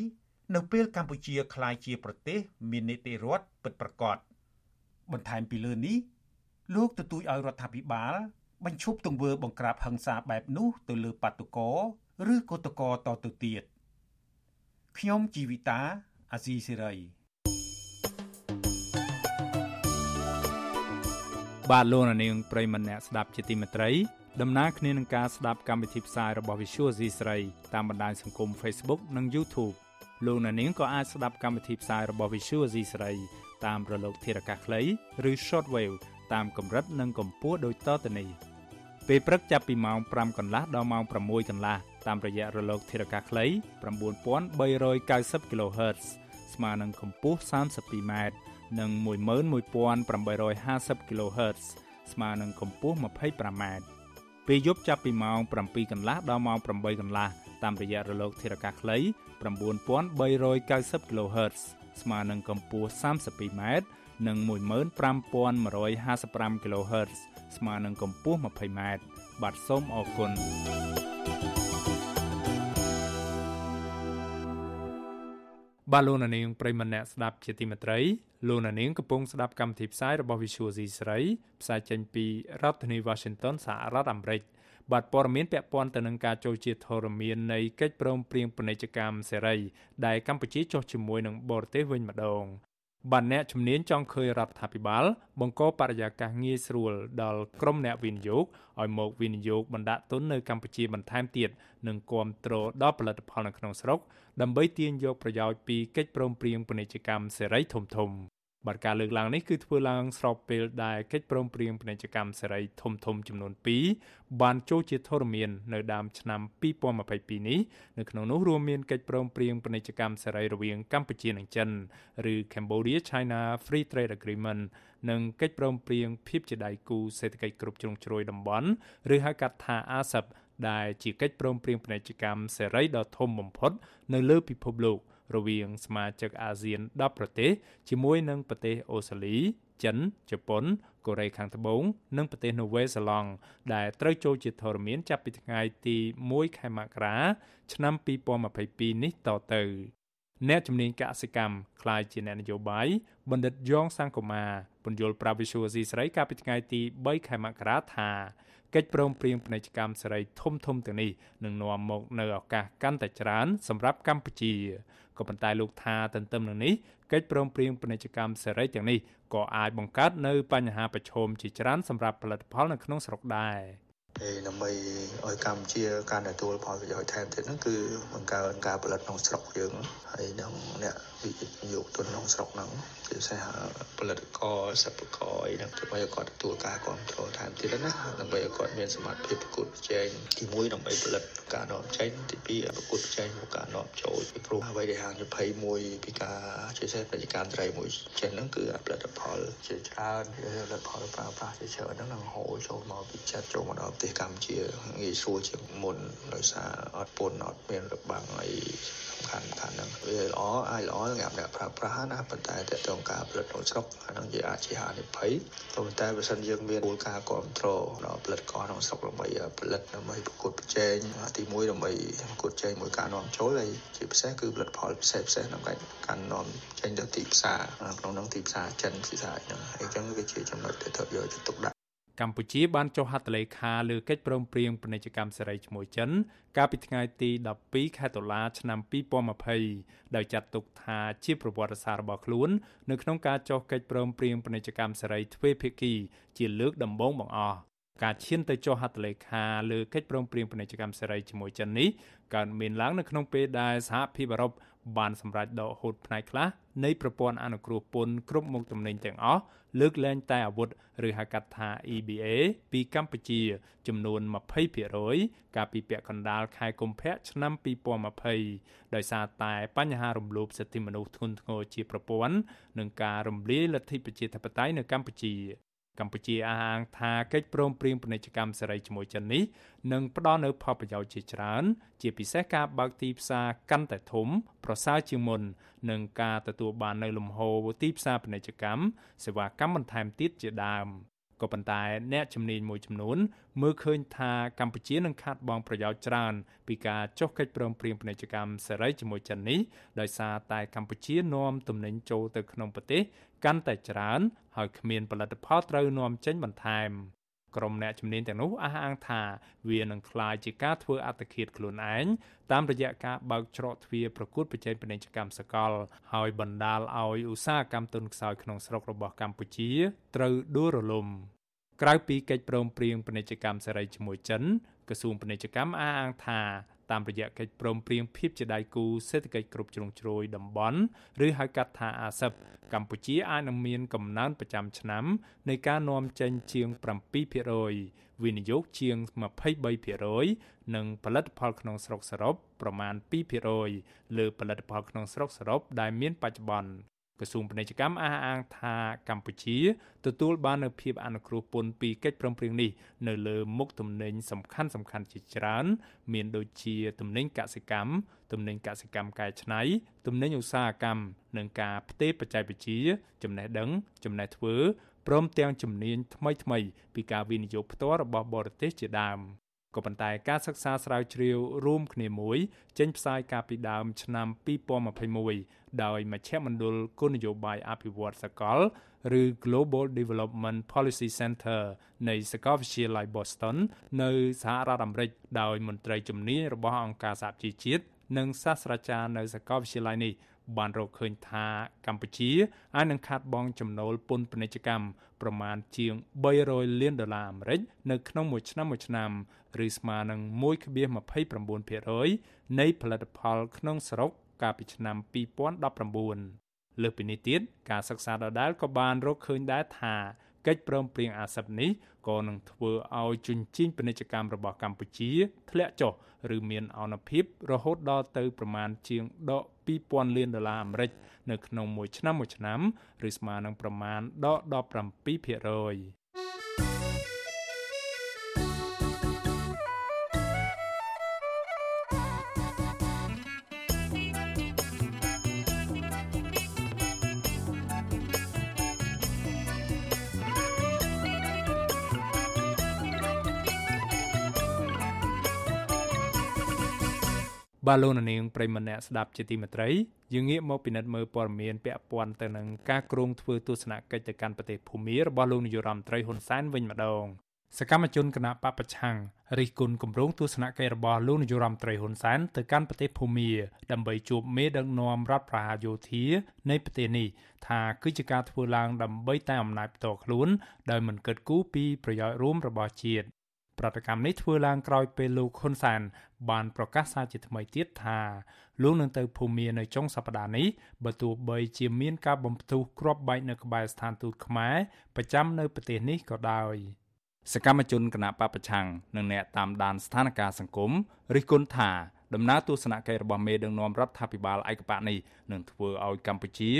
នៅពេលកម្ពុជាក្លាយជាប្រទេស មាននីតិរដ្ឋពិតប្រាកដបន្ថែមពីលើនេះលោកទទូចឲ្យរដ្ឋាភិបាល បញ្ឈប់ទង្វើបង្ក្រាបហិង្សាបែបនោះទៅលើបាតុករឬកោតករតទៅទៀតខ្ញុំជីវិតាអាស៊ីសេរីបាទលោកនាងប្រិមម្នាក់ស្ដាប់ជាទីមេត្រីដំណើរគ្នានឹងការស្ដាប់កម្មវិធីផ្សាយរបស់ Visual C ស្រីតាមបណ្ដាញសង្គម Facebook និង YouTube លោកអ្នកនាងក៏អាចស្ដាប់កម្មវិធីផ្សាយរបស់ Visual C ស្រីតាមរលកធារកាសខ្លីឬ Shortwave តាមកម្រិតនិងកម្ពស់ដូចតទៅនេះពេលព្រឹកចាប់ពីម៉ោង5កន្លះដល់ម៉ោង6កន្លះតាមរយៈរលកធារកាសខ្លី9390 kHz ស្មើនឹងកម្ពស់ 32m និង11850 kHz ស្មើនឹងកម្ពស់ 25m ពេលយប់ចាប់ពីម៉ោង7កន្លះដល់ម៉ោង8កន្លះតាមរយៈរលកធារកាសខ្លី 9390 kHz ស្មើនឹងកម្ពស់ 32m និង15155 kHz ស្មើនឹងកម្ពស់ 20m បាទសូមអរគុណបាទលោកនាងប្រិមម្នាក់ស្ដាប់ជាទីមេត្រីលោកនាងកំពុងស្ដាប់កម្មវិធីផ្សាយរបស់ Visual C ស្រីផ្សាយចេញពីរដ្ឋធានី Washington សហរដ្ឋអាមេរិក បាទព័ត៌មានពាក់ព័ន្ធទៅនឹងការចូលជាធរមាននៃកិច្ចព្រមព្រៀងពាណិជ្ជកម្មសេរីដែលកម្ពុជាចុះជាមួយនឹងបរទេសវិញម្ដងបាទអ្នកជំនាញចង់ឃើញរដ្ឋាភិបាល បង្កបរិយាកាសងាយស្រួលដល់ក្រុមអ្នកវិនិយោគឲ្យមកវិនិយោគបណ្ដាក់ទុននៅកម្ពុជាបន្ថែមទៀតនិងគ្រប់គ្រងដល់ផលិតផលនៅក្នុងស្រុកដើម្បីទាញយកប្រយោជន៍ពីកិច្ចព្រមព្រៀងពាណិជ្ជកម្មសេរីធំៗ បាទការលើកឡើងនេះគឺធ្វើឡើងស្របពេលដែលកិច្ចព្រមព្រៀងពាណិជ្ជកម្មសេរីធំធំចំនួន2បានចូលជាធរមាននៅដើមឆ្នាំ2022នេះនៅក្នុងនោះរួមមានកិច្ចព្រមព្រៀងពាណិជ្ជកម្មសេរីរវាងកម្ពុជានិងចិនឬ Cambodia China Free Trade Agreement និងកិច្ចព្រមព្រៀងភាពជាដៃគូសេដ្ឋកិច្ចគ្រប់ជ្រុងជ្រោយតំបន់ឬហៅកាត់ថា ASEP ដែលជាកិច្ចព្រមព្រៀងពាណិជ្ជកម្មសេរីដ៏ធំបំផុតនៅលើពិភពលោក រវាងសមាជិកអាស៊ាន10ប្រទេសជាមួយនឹងប្រទេសអូស្ត្រាលីចិនជប៉ុនកូរ៉េខាងត្បូងនិងប្រទេសនូវែលសេឡង់ដែលត្រូវចូលជាធរមានចាប់ពីថ្ងៃទី1ខែមករាឆ្នាំ2022នេះតទៅអ្នកជំនាញកសិកម្មខ្លាយជាអ្នកនយោបាយបណ្ឌិតយ៉ងសង្គមាពន្យល់ប្រាវិសុយស៊ីស្រីកាលពីថ្ងៃទី3ខែមករាថា កិច្ចព្រមព្រៀងពាណិជ្ជកម្មសេរីធំធំទាំងនេះនឹងនាំមកនៅឱកាសកាន់តែច្រើនសម្រាប់កម្ពុជាក៏ប៉ុន្តែលោកថាទន្ទឹមនឹងនេះកិច្ចព្រមព្រៀងពាណិជ្ជកម្មសេរីទាំងនេះក៏អាចបង្កើតនៅបញ្ហាប្រឈមជាច្រើនសម្រាប់ផលិតផលនៅក្នុងស្រុកដែរ។ហើយដើម្បីឲ្យកម្ពុជាការទទួលផលប្រយោជន៍ថែមទៀតហ្នឹងគឺបង្កើនការផលិតក្នុងស្រុកយើងហើយនឹងអ្នក វិនិយោគទុនក្នុងស្រុកហ្នឹងជាពិសេសផលិតករសិប្បករអីហ្នឹងដើម្បីឲ្យគាត់ទទួលការគ្រប់គ្រងថែមទៀតណាដើម្បីឲ្យគាត់មានសមត្ថភាពប្រកួតប្រជែងទី1ដើម្បីផលិតការនាំចេញទី2ប្រកួតប្រជែងមកការនាំចូលពីព្រោះអ្វីដែលហាង21ពីការជាពិសេសប្រជាកម្មត្រីមួយចេញហ្នឹងគឺផលិតផលជាច្រើនផលិតផលប្រើប្រាស់ជាច្រើនហ្នឹងនឹងហូរចូលមកពីចិត្តចូលមកដល់ប្រទេសទេសកម្ពុជាងាយស្រួលជាងមុនដោយសារអត់ពន្ធអត់មានរបាំងអីសំខាន់សំខាន់ហ្នឹងវាល្អអាចល្អសម្រាប់អ្នកប្រើប្រាស់ណាប៉ុន្តែតើតើការផលិតក្នុងស្រុកអាហ្នឹងជាអាចជាហានិភ័យប៉ុន្តែបើសិនយើងមានគោលការណ៍គ្រប់គ្រងដល់ផលិតករក្នុងស្រុកដើម្បីផលិតដើម្បីប្រកួតប្រជែងទី1ដើម្បីប្រកួតប្រជែងមួយការនាំចូលហើយជាពិសេសគឺផលិតផលពិសេសពិសេសក្នុងការនាំចេញទៅទីផ្សារក្នុងនឹងទីផ្សារចិនពិសេសហ្នឹងហើយអញ្ចឹងវាជាចំណុចដែលត្រូវយកចិត្តទុកដាក់ កម្ពុជាបានចុះហត្ថលេខាលើកិច្ចព្រមព្រៀងពាណិជ្ជកម្មសេរីជាមួយចិន កាលពីថ្ងៃទី12ខែតុលាឆ្នាំ2020ដោយចាត់ទុកថាជាប្រវត្តិសាស្ត្ររបស់ខ្លួន នៅក្នុងការចុះកិច្ចព្រមព្រៀងពាណិជ្ជកម្មសេរីទ្វេភាគី ជាលើកដំបូងបង្អស់ការឈានទៅចុះហត្ថលេខាលើកិច្ចព្រមព្រៀងពាណិជ្ជកម្មសេរីជាមួយចិននេះកើតមានឡើងនៅក្នុងពេលដែលសហភាពអឺរ៉ុប បានសម្រេចដកហូតផ្នែកខ្លះនៃប្រព័ន្ធអនុគ្រោះពន្ធគ្រប់មុខទំនិញទាំងអស់លើកលែងតែអាវុធឬហៅកាត់ថា EBA ពីកម្ពុជា ចំនួន20%កាលពីពាក់កណ្ដាលខែកុម្ភៈឆ្នាំ2020ដោយសារតែបញ្ហារំលោភសិទ្ធិមនុស្សធ្ងន់ធ្ងរជាប្រព័ន្ធនិងការរំលាយលទ្ធិប្រជាធិបតេយ្យនៅកម្ពុជា កម្ពុជាអះអាងថាកិច្ចព្រមព្រៀងពាណិជ្ជកម្មសេរីជាមួយចិននេះនឹងផ្ដល់នូវផលប្រយោជន៍ជាច្រើន ជាពិសេសការបើកទីផ្សារកាន់តែធំ ប្រសើរជាងមុននិងការទទួលបាននូវលំហូរទីផ្សារពាណិជ្ជកម្មសេវាកម្មបន្ថែមទៀតជាដើម ក៏ប៉ុន្តែអ្នកជំនាញមួយចំនួនមើលឃើញថាកម្ពុជានឹងខាត់បងប្រយោជន៍ច្រើន ពីការចុះកិច្ចព្រមព្រៀងពាណិជ្ជកម្មសេរីជាមួយចិននេះដោយសារតែកម្ពុជានាំទំនិញចូលទៅក្នុងប្រទេសកាន់តែច្រើន ហើយគ្មានផលិតផលត្រូវនាំចេញបន្ថែម ក្រុមអ្នកជំនាញទាំងនោះអះអាងថាវានឹងក្លាយជាការធ្វើអត្តឃាតខ្លួនឯងតាមរយៈការបើកច្រកទ្វារប្រកួតប្រជែងពាណិជ្ជកម្មសកល ហើយបណ្ដាលឲ្យឧស្សាហកម្មទុនខ្សោយក្នុងស្រុករបស់កម្ពុជាត្រូវដួលរលំក្រៅពីកិច្ចព្រមព្រៀងពាណិជ្ជកម្មសេរីជាមួយចិនក្រសួងពាណិជ្ជកម្មអះអាងថា តាមរយៈកិច្ចព្រមព្រៀងភាពជាដៃគូសេដ្ឋកិច្ចគ្រប់ជ្រុងជ្រោយតំបន់ឬហៅកាត់ថាអាស៊ិបកម្ពុជាអាចនឹងមានកំណើនប្រចាំឆ្នាំនៃការនាំចេញជាង7%វិនិយោគជាង23%និងផលិតផលក្នុងស្រុកសរុបប្រមាណ2%លើផលិតផលក្នុងស្រុកសរុបដែលមានបច្ចុប្បន្ន ក្រសួងពាណិជ្ជកម្មអះអាងថាកម្ពុជាទទួលបាននូវភាពអនុគ្រោះពន្ធពីកិច្ចព្រមព្រៀងនេះនៅលើមុខទំនិញសំខាន់សំខាន់ជាច្រើន មានដូចជាទំនិញកសិកម្មទំនិញកសិកម្មកែច្នៃទំនិញឧស្សាហកម្មនិងការផ្ទេរបច្ចេកវិទ្យាចំណេះដឹង ចំណេះធ្វើព្រមទាំងជំនាញថ្មីៗពីការវិនិយោគផ្ទាល់របស់បរទេសជាដើម ក៏ប៉ុន្តែការសិក្សាស្រាវជ្រាវរួមគ្នាមួយចេញផ្សាយកាលពីដើមឆ្នាំ2021ដោយមជ្ឈមណ្ឌលគោលនយោបាយអភិវឌ្ឍសកលឬ Global Development Policy Center នៃសាកលវិទ្យាល័យ Boston នៅសហរដ្ឋអាមេរិកដោយមន្ត្រីជំនាញរបស់អង្គការសហជីវជាតិនិងសាស្ត្រាចារ្យនៅសាកលវិទ្យាល័យនេះ បានរកឃើញថាកម្ពុជាអាចនឹងខាត់បងចំណូលពន្ធពាណិជ្ជកម្មប្រមាណជាង300លានដុល្លារអាមេរិកនៅក្នុងមួយឆ្នាំមួយឆ្នាំឬស្មើនឹង1.29%នៃផលិតផលក្នុងស្រុកកាលពីឆ្នាំ2019លើសពីនេះទៀតការសិក្សាដដែលក៏បានរកឃើញដែរថា កិច្ចព្រមព្រៀងអាស៊ាននេះក៏នឹងធ្វើឲ្យជញ្ជីងពាណិជ្ជកម្មរបស់កម្ពុជាធ្លាក់ចុះឬមានអនុភាពរហូតដល់ទៅប្រមាណជាងដក2000លានដុល្លារអាមេរិកនៅក្នុងមួយឆ្នាំមួយឆ្នាំឬស្មើនឹងប្រមាណដក17% បាទលោកនាងប្រិមម្នាក់ស្ដាប់ជាទីមេត្រីយើងងាកមកពិនិត្យមើលព័ត៌មានពាក់ព័ន្ធទៅនឹងការគ្រោងធ្វើទស្សនកិច្ចទៅកាន់ប្រទេសភូមារបស់លោកនាយរដ្ឋមន្ត្រីហ៊ុនសែនវិញម្ដងសកម្មជនគណៈបពប្រឆាំងរិះគន់គម្រោងទស្សនកិច្ចរបស់លោកនាយរដ្ឋមន្ត្រីហ៊ុនសែនទៅកាន់ប្រទេសភូមាដើម្បីជួបមេដឹកនាំរដ្ឋប្រហារយោធានៃប្រទេសនេះថាគឺជាការធ្វើឡើងដើម្បីតែអំណាចផ្ទាល់ខ្លួនដោយមិនគិតគូរពីប្រយោជន៍រួមរបស់ជាតិ ប្រតិកម្មនេះធ្វើឡើងក្រោយពេលលោកហ៊ុនសែនបានប្រកាសសារជាថ្មីទៀតថាលោកនឹងទៅភូមានៅចុងសប្តាហ៍នេះបើទោះបីជាមានការបំផ្ទុះគ្រាប់បែកនៅក្បែរស្ថានទូតខ្មែរប្រចាំនៅប្រទេសនេះក៏ដោយសកម្មជនគណៈបពប្រឆាំងនិងអ្នកតាមដានស្ថានភាពសង្គមរិះគន់ថាដំណើរទស្សនកិច្ចរបស់មេដឹកនាំរដ្ឋាភិបាលឯកបៈនេះនឹងធ្វើឲ្យកម្ពុជា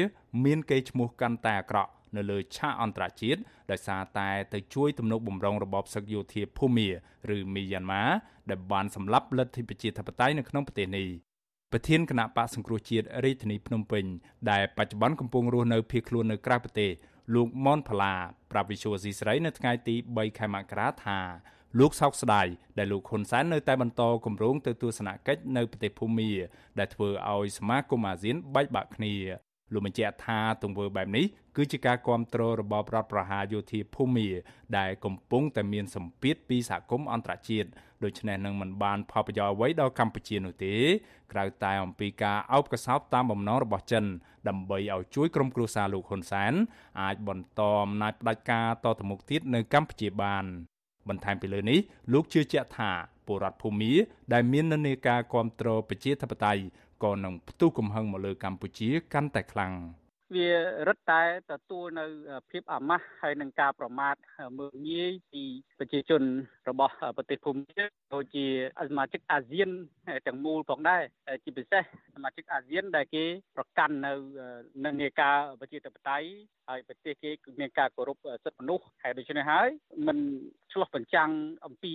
មានកេរ្តិ៍ឈ្មោះកាន់តែអាក្រក់ នៅលើឆាកអន្តរជាតិដោយសារតែទៅជួយទំនុកបំរុងរបបសឹកយោធាភូមាឬមីយ៉ាន់ម៉ាដែលបានសម្លាប់លទ្ធិប្រជាធិបតេយ្យនៅក្នុងប្រទេសនេះប្រធានគណៈបកសង្គ្រោះជាតិរាជធានីភ្នំពេញដែលបច្ចុប្បន្នកំពុងរស់នៅភៀសខ្លួននៅក្រៅប្រទេសលោកម៉ុនផល្លាប្រាប់វិសុវស៊ីស្រីនៅថ្ងៃទី3ខែមករាថាលោកសោកស្ដាយដែលលោកហ៊ុនសែននៅតែបន្តគម្រោងទៅទស្សនកិច្ចនៅប្រទេសភូមាដែលធ្វើឲ្យសមាគមអាស៊ានបែកបាក់គ្នាលោកបញ្ជាក់ថាទង្វើបែបនេះគឺជាការគ្រប់គ្រងរបបរដ្ឋប្រហារយោធាភូមាដែលកំពុងតែមានសម្ពាធពីសហគមន៍អន្តរជាតិដូច្នេះនឹងមិនបានផលប្រយោជន៍អ្វីដល់កម្ពុជានោះទេក្រៅតែអំពីការអោបកសោបតាមបំណងរបស់ចិន ដើម្បីឲ្យជួយក្រុមគ្រួសារលោកហ៊ុនសែនអាចបន្តអំណាចផ្ដាច់ការតទៅមុខទៀតនៅកម្ពុជាបានបន្ថែមពីលើនេះលោកជឿជាក់ថាពលរដ្ឋភូមាដែលមាននិន្នាការគ្រប់គ្រងប្រជាធិបតេយ្យក៏នឹងផ្ទុះកំហឹងមកលើកម្ពុជាកាន់តែខ្លាំង វារឹតតែទទួលនៅភាពអាម៉ាស់ហើយនឹងការប្រមាថមើលងាយពីប្រជាជនរបស់ប្រទេសភូមាដូចជាសមាជិកអាស៊ានទាំងមូលផងដែរជាពិសេសសមាជិកអាស៊ានដែលគេប្រកាន់នៅនិន្នាការប្រជាធិបតេយ្យហើយប្រទេសគេគឺមានការគោរពសិទ្ធិមនុស្សហើយដូច្នេះហើយมันឆ្លោះបញ្ចាំងអំពី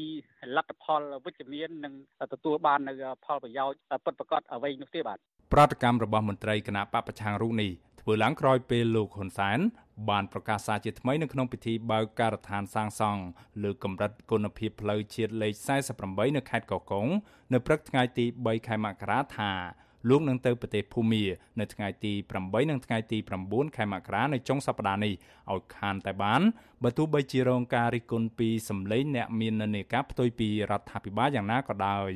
លទ្ធផលវិជ្ជមាននិងទទួលបាននៅផលប្រយោជន៍ពិតប្រាកដអ្វីនោះទេបាទប្រតិកម្មរបស់មន្ត្រីគណៈបពប្រឆាំងរូបនេះ ធ្វើឡើងក្រោយពេលលោកហ៊ុនសែនបានប្រកាសសារជាថ្មីនៅក្នុងពិធីបើកការដ្ឋានសាងសង់លើកម្រិតគុណភាពផ្លូវជាតិលេខ48នៅខេត្តកោះកុងនៅព្រឹកថ្ងៃទី3ខែមករាថាលោកនឹងទៅប្រទេសភូមានៅថ្ងៃទី8និងថ្ងៃទី9ខែមករានៅចុងសប្តាហ៍នេះឲ្យខានតែបានបើទោះបីជារងការរិះគន់ពីសម្លេងអ្នកមាននានាការផ្ទុយពីរដ្ឋាភិបាលយ៉ាងណាក៏ដោយ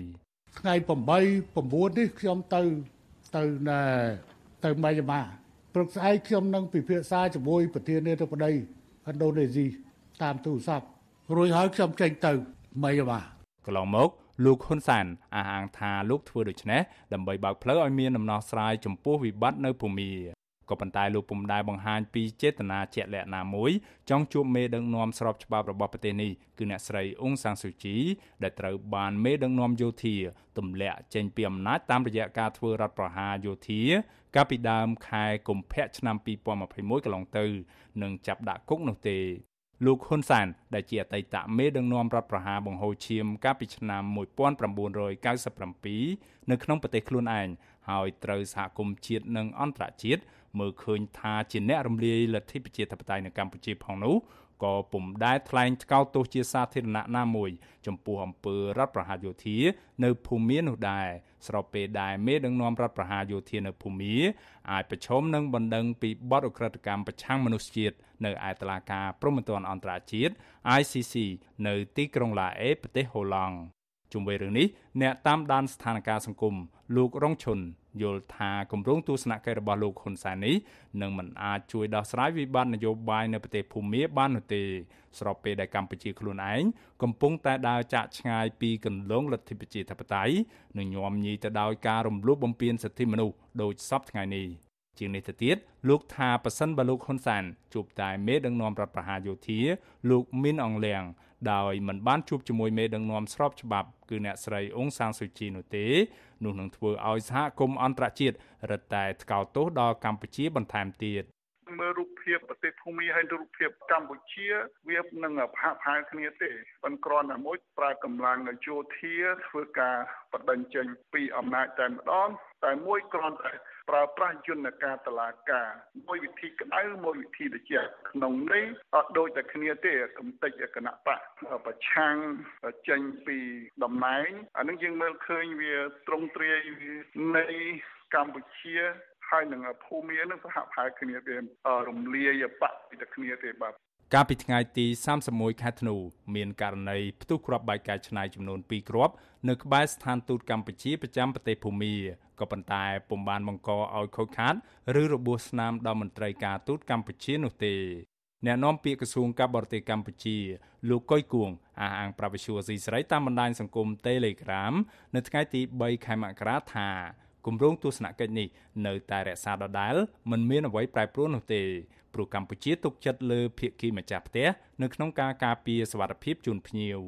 ថ្ងៃ8 9នេះខ្ញុំទៅទៅណែទៅម៉ៃយ៉ាម៉ា ព្រឹកស្អែកខ្ញុំនឹងពិភាក្សាជាមួយប្រធានាធិបតីឥណ្ឌូនេស៊ីតាមទូរស័ព្ទរួចហើយខ្ញុំចេញទៅម៉ៃយ៉ាម៉ាកន្លងមកលោកហ៊ុនសែនអះអាងថាលោកធ្វើដូច្នេះដើម្បីបើកផ្លូវឲ្យមានដំណោះស្រាយចំពោះវិបត្តិនៅភូមា ក៏ប៉ុន្តែលោកពុំដែលបង្ហាញពីចេតនាជាក់លាក់ណាមួយចង់ជួបមេដឹកនាំស្របច្បាប់របស់ប្រទេសនេះគឺអ្នកស្រីអ៊ុងសាំងស៊ូជី ដែលត្រូវបានមេដឹកនាំយោធាទម្លាក់ចេញពីអំណាចតាមរយៈការធ្វើរដ្ឋប្រហារយោធាកាលពីដើមខែកុម្ភៈឆ្នាំ2021កន្លងទៅនឹងចាប់ដាក់គុកនោះទេលោកហ៊ុនសែនដែលជាអតីតមេដឹកនាំរដ្ឋប្រហារបង្ហូរឈាមកាលពីឆ្នាំ1997នៅក្នុងប្រទេសខ្លួនឯងហើយត្រូវសហគមន៍ជាតិនិងអន្តរជាតិ មើលឃើញថាជាអ្នករំលាយលទ្ធិប្រជាធិបតេយ្យនៅកម្ពុជាផងនោះក៏ពុំដែលថ្លែងថ្កោលទោសជាសាធារណៈណាមួយ ចំពោះអំពើរដ្ឋប្រហារយោធា នៅភូមានោះដែរស្របពេលដែលមេដឹកនាំរដ្ឋប្រហារយោធានៅភូមាអាចប្រឈមនឹងបណ្ដឹងពីបទអក្រិតកម្មប្រឆាំងមនុស្សជាតិនៅឯតុលាការព្រហ្មទណ្ឌអន្តរជាតិ ICC នៅទីក្រុងឡាអេប្រទេសហូឡង់ ជុំវិញរឿងនេះអ្នកតាមដានស្ថានភាពសង្គមលោករងឈុនយល់ថាគម្រោងទស្សនកិច្ចរបស់លោកហ៊ុនសែននេះនឹងមិនអាចជួយដោះស្រាយវិបត្តិនយោបាយនៅប្រទេសភូមាបាននោះទេស្របពេលដែលកម្ពុជាខ្លួនឯងកំពុងតែដើរចាក់ឆ្ងាយពីគន្លងលទ្ធិប្រជាធិបតេយ្យនិងញោមញីទៅដោយការរំលោភបំពានសិទ្ធិមនុស្សដោយសពថ្ងៃនេះជាងនេះទៅទៀតលោកថាប៉ះសិនបើលោកហ៊ុនសែនជួបតែមេដឹកនាំរដ្ឋប្រហារយោធាលោកមីនអងលៀង ដោយមិនបានជួបជាមួយមេដឹកនាំស្របច្បាប់គឺអ្នកស្រីអ៊ុងសានស៊ូជីនោះទេនោះនឹងធ្វើឲ្យសហគមន៍អន្តរជាតិរឹតតែថ្កោលទោសដល់កម្ពុជាបន្ថែមទៀតមើលរូបភាពប្រទេសភូមិហើយរូបភាពកម្ពុជាវានឹងផាកផាយគ្នាទេប៉ុន្តែគ្រាន់តែមួយប្រើកម្លាំងយោធាធ្វើការបដិញ្ញចេញពីអំណាចតែម្ដងតែមួយគ្រាន់តែ ប្រើប្រាស់យន្តការតឡាការមួយវិធីក្តៅមួយវិធីត្រជាក់ក្នុងនេះអត់ដូចតែគ្នាទេកំតិចគណៈបកប្រឆាំងចេញពីតំណែងអានឹងយើងមើលឃើញវាត្រង់ទ្រាយនៃកម្ពុជាហើយនឹងភូមិនឹងសហផាយគ្នាទេរំលាយបកពីតែគ្នាទេបាទកាលពីថ្ងៃទី31ខែធ្នូមានករណីផ្ទុះគ្រាប់បែកកាយឆ្នៃចំនួន2គ្រាប់នៅក្បែរស្ថានទូតកម្ពុជាប្រចាំប្រទេសភូមា ក៏ប៉ុន្តែពុំបានបង្កឲ្យខូចខាតឬរបួសស្នាមដល់មន្ត្រីការទូតកម្ពុជានោះទេអ្នកនាំពាក្យក្រសួងការបរទេសកម្ពុជាលោកកុយគួងអះអាង ប្រវិសុវស៊ីស្រីតាមបណ្ដាញសង្គម Telegram នៅថ្ងៃទី3ខែមករាថាគម្រោងទស្សនកិច្ចនេះនៅតែរក្សាដដែលមិនមានអ្វីប្រែប្រួលនោះទេព្រោះកម្ពុជាទុកចិត្តលើភាគីម្ចាស់ផ្ទះនៅក្នុងការការពារសវត្ថិភាពជូនភ្ញៀវ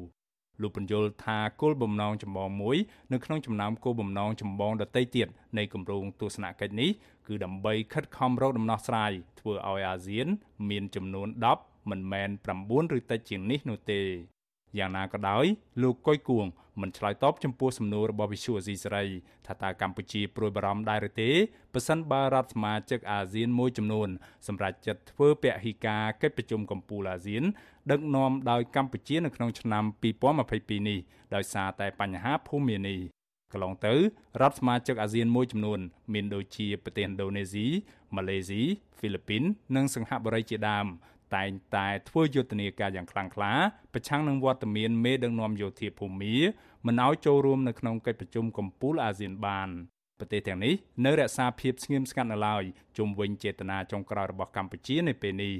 លោកបញ្យល់ថាគោលបំណងចម្បងមួយនៅក្នុងចំណោមគោលបំណងចម្បងដទៃទៀតនៃគម្រោងទស្សនកិច្ចនេះគឺដើម្បីខិតខំរកដំណោះស្រាយធ្វើឲ្យអាស៊ាន មានចំនួន10មិនមែន9ឬតិចជាងនេះនោះទេ យ៉ាងណាក៏ដោយលោកកុយគួងមិនឆ្លើយតបចំពោះសំណួររបស់វិសុវអេស៊ីសេរីថាតើកម្ពុជាព្រួយបារម្ភដែរឬទេប៉ះសិនបើរដ្ឋសមាជិកអាស៊ានមួយចំនួនសម្រាប់ចិត្តធ្វើពហិការកិច្ចប្រជុំកំពូលអាស៊ាន ដឹកនាំដោយកម្ពុជានៅក្នុងឆ្នាំ2022នេះដោយសារតែបញ្ហាភូមិនេះកន្លងទៅរដ្ឋសមាជិកអាស៊ានមួយចំនួន មានដូចជាប្រទេសឥណ្ឌូនេស៊ីម៉ាឡេស៊ីហ្វីលីពីន និងសិង្ហបុរីជាដើម តែងតែធ្វើយុទ្ធនាការយ៉ាងខ្លាំងក្លាប្រឆាំងនឹងវត្តមានមេដឹកនាំយោធាភូមាមិនឲ្យចូលរួមនៅក្នុងកិច្ចប្រជុំកំពូលអាស៊ានបានប្រទេសទាំងនេះនៅរក្សាភាពស្ងៀមស្ងាត់នៅឡើយជុំវិញចេតនាចុងក្រោយរបស់កម្ពុជានៅពេលនេះ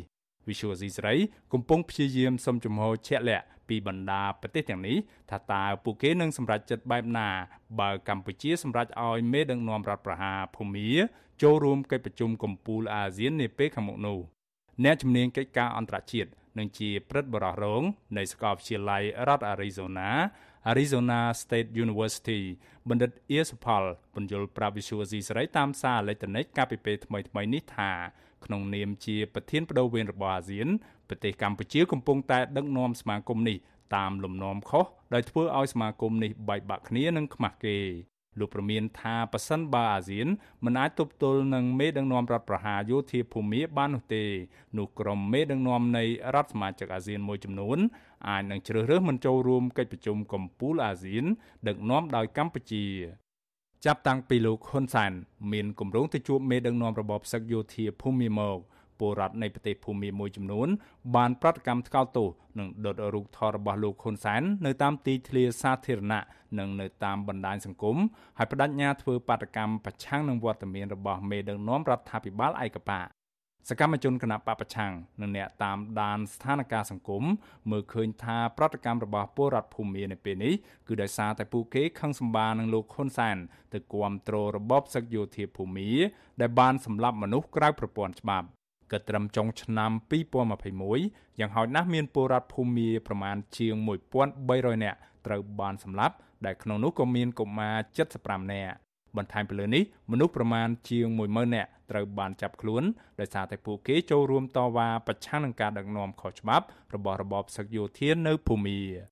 វិសុវស៊ីស្រីកំពុងព្យាយាមសុំជំហរជាក់លាក់ពីបណ្ដាប្រទេសទាំងនេះថាតើពួកគេនឹងសម្រេចចិត្តបែបណា បើកម្ពុជាសម្រេចឲ្យមេដឹកនាំរដ្ឋប្រហារភូមាចូលរួមកិច្ចប្រជុំកំពូលអាស៊ាននាពេលខាងមុខនោះ អ្នកជំនាញកិច្ចការអន្តរជាតិនិងជាព្រឹទ្ធបរិះរងនៃសាកលវិទ្យាល័យរដ្ឋ Arizona Arizona State University បណ្ឌិតអៀសផលបញ្យលប្រាប់វិសុវស៊ីសេរីតាមសារអេឡិចត្រូនិកកាលពីពេលថ្មីៗនេះថាក្នុងនាមជាប្រធានបដូវវេនរបស់អាស៊ានប្រទេសកម្ពុជាកំពុងតែដឹកនាំសមាគមនេះតាមលំនាំខុសដោយធ្វើឲ្យសមាគមនេះបែកបាក់គ្នានិងខ្មាស់គេ លោកប្រមានថាប៉ះសិនបើអាស៊ានមិនអាចទប់ទល់នឹងមេដឹកនាំរដ្ឋប្រហារយោធាភូមាបាននោះទេនោះក្រុមមេដឹកនាំនៃរដ្ឋសមាជិកអាស៊ានមួយចំនួនអាចនឹងជ្រើសរើសមិនចូលរួមកិច្ចប្រជុំកំពូលអាស៊ាន ដឹកនាំដោយកម្ពុជាចាប់តាំងពីលោកហ៊ុនសែនមានគម្រោងទៅជួបមេដឹកនាំរបបសឹកយោធាភូមិមក ពលរដ្ឋនៃប្រទេសភូមាមួយចំនួន បានប្រតិកម្មថ្កោលទោសនិងដុតរូបថតរបស់លោកហ៊ុនសែននៅតាមទីធ្លាសាធារណៈនិងនៅតាមបណ្ដាញសង្គមហើយបដិញ្ញាធ្វើបាតកម្មប្រឆាំងនឹងវត្តមានរបស់មេដឹកនាំរដ្ឋាភិបាលឯកបកសកម្មជនគណៈបពប្រឆាំងនិងអ្នកតាមដានស្ថានភាពសង្គមមើលឃើញថាប្រតិកម្មរបស់ពលរដ្ឋភូមិនៅពេលនេះគឺដោយសារតែពួកគេខឹងសម្បានឹងលោកហ៊ុនសែនទៅគាំទ្ររបបសឹកយោធាភូមិដែលបានសម្លាប់មនុស្សក្រៅប្រព័ន្ធច្បាប់ ក៏ត្រឹមចុងឆ្នាំ2021យ៉ាងហោចណាស់មានពលរដ្ឋភូមិប្រមាណជាង1300នាក់ត្រូវបានសម្លាប់ដែលក្នុងនោះក៏មានកុមារ75នាក់បន្ថែមពីលើនេះមនុស្សប្រមាណជាង10000នាក់ត្រូវបានចាប់ខ្លួនដោយសារតែពួកគេចូលរួមតវ៉ាប្រឆាំងនឹងការដឹកនាំខុសច្បាប់របស់របបសឹកយោធានៅភូមា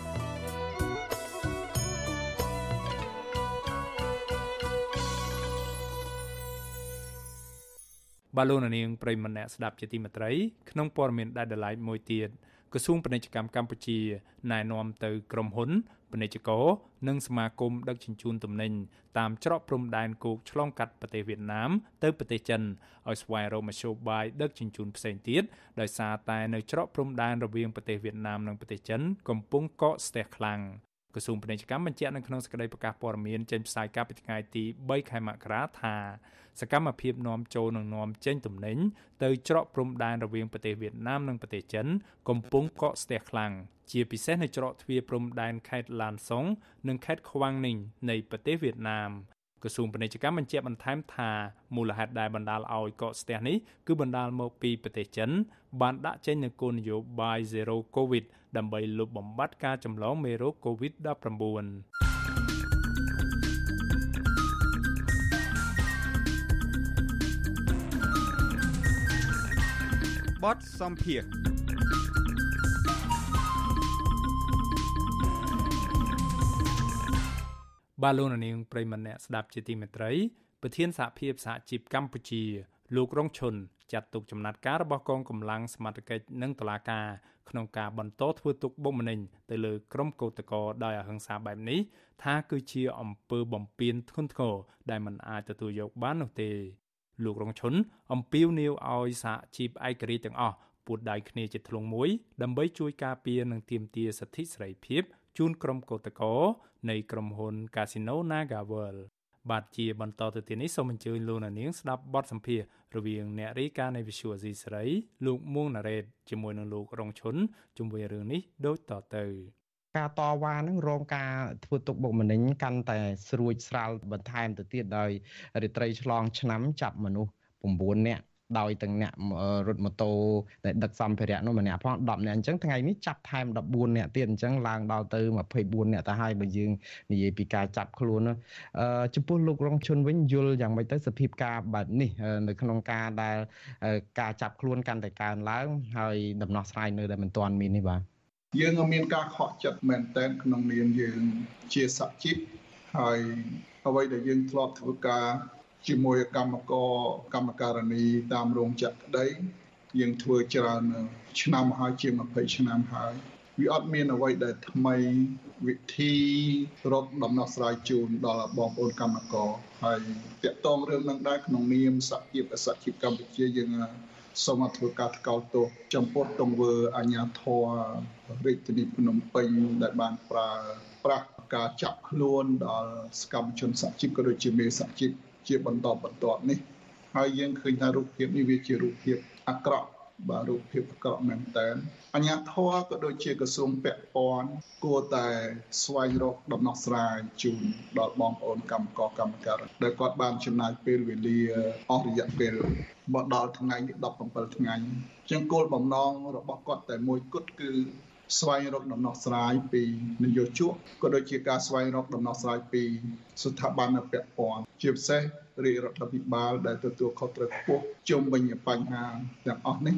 បាទលោកនាងប្រិមម្នាក់ស្ដាប់ជាទីមេត្រីក្នុងព័ត៌មានដែលដ lie មួយទៀតក្រសួងពាណិជ្ជកម្មកម្ពុជាណែនាំទៅក្រុមហ៊ុនពាណិជ្ជករនិងសមាគមដឹកជញ្ជូនទំនិញតាមច្រកព្រំដែនគោកឆ្លងកាត់ប្រទេសវៀតណាមទៅប្រទេសចិនឲ្យស្វែងរកមធ្យោបាយដឹកជញ្ជូនផ្សេងទៀតដោយសារតែនៅច្រកព្រំដែនរវាងប្រទេសវៀតណាមនិងប្រទេសចិនកំពុងកកស្ទះខ្លាំងក្រសួងពាណិជ្ជកម្មបញ្ជាក់នៅក្នុងសេចក្តីប្រកាសព័ត៌មានចេញផ្សាយកាលពីថ្ងៃទី3ខែមករាថា សកម្មភាពនាំចូលនិងនាំចេញទំនិញទៅច្រកព្រំដែនរវាងប្រទេសវៀតណាមនិងប្រទេសចិន កំពុងកកស្ទះខ្លាំងជាពិសេសនៅច្រកទ្វារព្រំដែនខេត្តឡានសុងនិងខេត្តខ្វាំងនីងនៃប្រទេសវៀតណាមក្រសួងពាណិជ្ជកម្មបញ្ជាក់បន្ថែមថាមូលហេតុដែលបណ្ដាលឲ្យកកស្ទះនេះគឺបណ្ដាលមកពីប្រទេសចិន បានដាក់ចេញនូវគោលនយោបាយ Zero COVID ដើម្បីលុបបំបាត់ការចម្លងមេរោគ COVID-19 បបទសំភារបាទលោកនាងប្រិមម្នាក់ស្ដាប់ជាទីមេត្រីប្រធានសហភាពសហជីពកម្ពុជា លោករងឈុនចាត់ទុកចំណាត់ការរបស់កងកម្លាំងសមត្ថកិច្ចនិងតុលាការក្នុងការបន្តធ្វើទុកបុកម្នេញទៅលើក្រុមកោតក្រដោយអហិង្សាបែបនេះថាគឺជាអំពើបំពានធ្ងន់ធ្ងរដែលមិនអាចទទួលយកបាននោះទេ លោករងឈុនអំពាវនាវឲ្យសហជីពឯករាជ្យទាំងអស់ពួតដៃគ្នាជាធ្លុងមួយដើម្បីជួយការពារនិងទាមទារសិទ្ធិសេរីភាពជូនក្រុមកោតក្រនៃក្រុមហ៊ុន Casino NagaWorld បាទជាបន្តទៅទៀតនេះសូមអញ្ជើញលោកនាងស្ដាប់បទសម្ភាសន៍រវាងអ្នករាយការណ៍នៃ Visual Asia សេរីលោកមួងណារ៉េតជាមួយនឹងលោករងឈុនជុំវិញរឿងនេះដូចតទៅ ការតវ៉ានឹងរងការធ្វើទុកបុកម្នេញកាន់តែស្រួចស្រាលបន្ថែមទៅទៀតដោយរាត្រីឆ្លងឆ្នាំចាប់មនុស្ស9នាក់ដោយទាំងអ្នករត់ម៉ូតូដែលដឹកសម្ភារៈនោះម្នាក់ផង10នាក់អញ្ចឹងថ្ងៃនេះចាប់ថែម14នាក់ទៀតអញ្ចឹងឡើងដល់ទៅ24នាក់ទៅហើយបើយើងនិយាយពីការចាប់ខ្លួនអឺចំពោះលោករងជុនវិញយល់យ៉ាងម៉េចទៅសភាពការបែបនេះនៅក្នុងការដែលការចាប់ខ្លួនកាន់តែកើនឡើងហើយដំណោះស្រាយនៅដែលមិនទាន់មាននេះបាទ យើងមានការខកចិត្តមែនទែនក្នុងនាមយើងជាសហជីពហើយអ្វីដែលយើងធ្លាប់ធ្វើការជាមួយកម្មករកម្មការនីតាមរោងចក្រក្តីយើងធ្វើច្រើនឆ្នាំហើយជាង20ឆ្នាំហើយវាអត់មានអ្វីដែលថ្មីវិធីរកដំណោះស្រាយជូនដល់បងប្អូនកម្មករហើយតកតងរឿងនឹងដែរក្នុងនាមសហជីពអសជីពកម្ពុជាយើង សូមធ្វើការថ្កោលទោសចំពោះទង្វើអាញាធររាជធានីភ្នំពេញដែលបានប្រើប្រាស់ការចាប់ខ្លួនដល់សកម្មជនសហជីពក៏ដូចជាមេសហជីពជាបន្តបន្ទាប់នេះហើយយើងឃើញថារូបភាពនេះវាជារូបភាពអាក្រក់ បាទរូបភាពអាក្រក់មែនតើអញ្ញាធរក៏ដូចជាក្រសួងពាក់ព័ន្ធគួរតែស្វែងរកដំណោះស្រាយជូនដល់បងប្អូនកម្មករកម្មការដែលគាត់បានចំណាយពេលវេលាអស់រយៈពេលមកដល់ថ្ងៃនេះ17ថ្ងៃចឹងគោលបំណងរបស់គាត់តែមួយគត់គឺស្វែងរកដំណោះស្រាយពីនយោជកក៏ដូចជាការស្វែងរកដំណោះស្រាយពីស្ថាប័នពាក់ព័ន្ធជាពិសេស រាជរដ្ឋាភិបាលដែលទទួលខុសត្រូវខ្ពស់ជុំវិញបញ្ហាទាំងអស់នេះ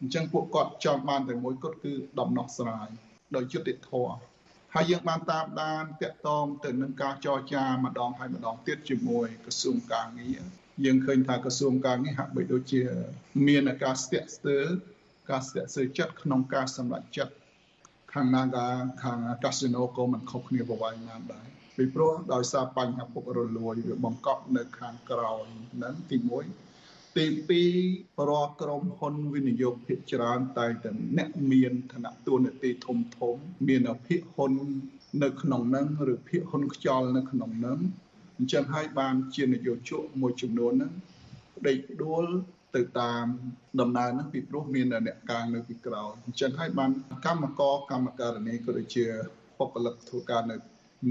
អញ្ចឹងពួកគាត់ចង់បានតែមួយគត់គឺដំណោះស្រាយដោយយុត្តិធម៌ហើយយើងបានតាមដានតាក់ទងទៅនឹងការចរចាម្ដងហើយម្ដងទៀតជាមួយក្រសួងកាងារយើងឃើញថាក្រសួងកាងារហាក់បីដូចជា មានការស្ទាក់ស្ទើរការស្ទាក់ស្ទើរចិត្តក្នុងការសម្រេចចិត្តខាង Naga ខាង Casino ក៏មិនខុសគ្នាប្រវែងណាដែរ ពីព្រោះដោយសារបញ្ហាពុករលួយវាបង្កប់នៅខាងក្រោយហ្នឹងទី1ទី2រាល់ក្រុមហ៊ុនវិនិយោគភាគច្រើនតែតែអ្នកមានឋានៈតួនាទីធំធំ មានភាគហ៊ុននៅក្នុងហ្នឹងឬភាគហ៊ុនខ្យល់នៅក្នុងហ្នឹងអញ្ចឹងហើយបានជានយោជកមួយចំនួនហ្នឹងដេកដួលទៅតាមដំណើរហ្នឹងពីព្រោះមានអ្នកកាងនៅពីក្រោយអញ្ចឹងហើយបានកម្មករកម្មការនីក៏ដូចជាបុគ្គលិកធ្វើការនៅ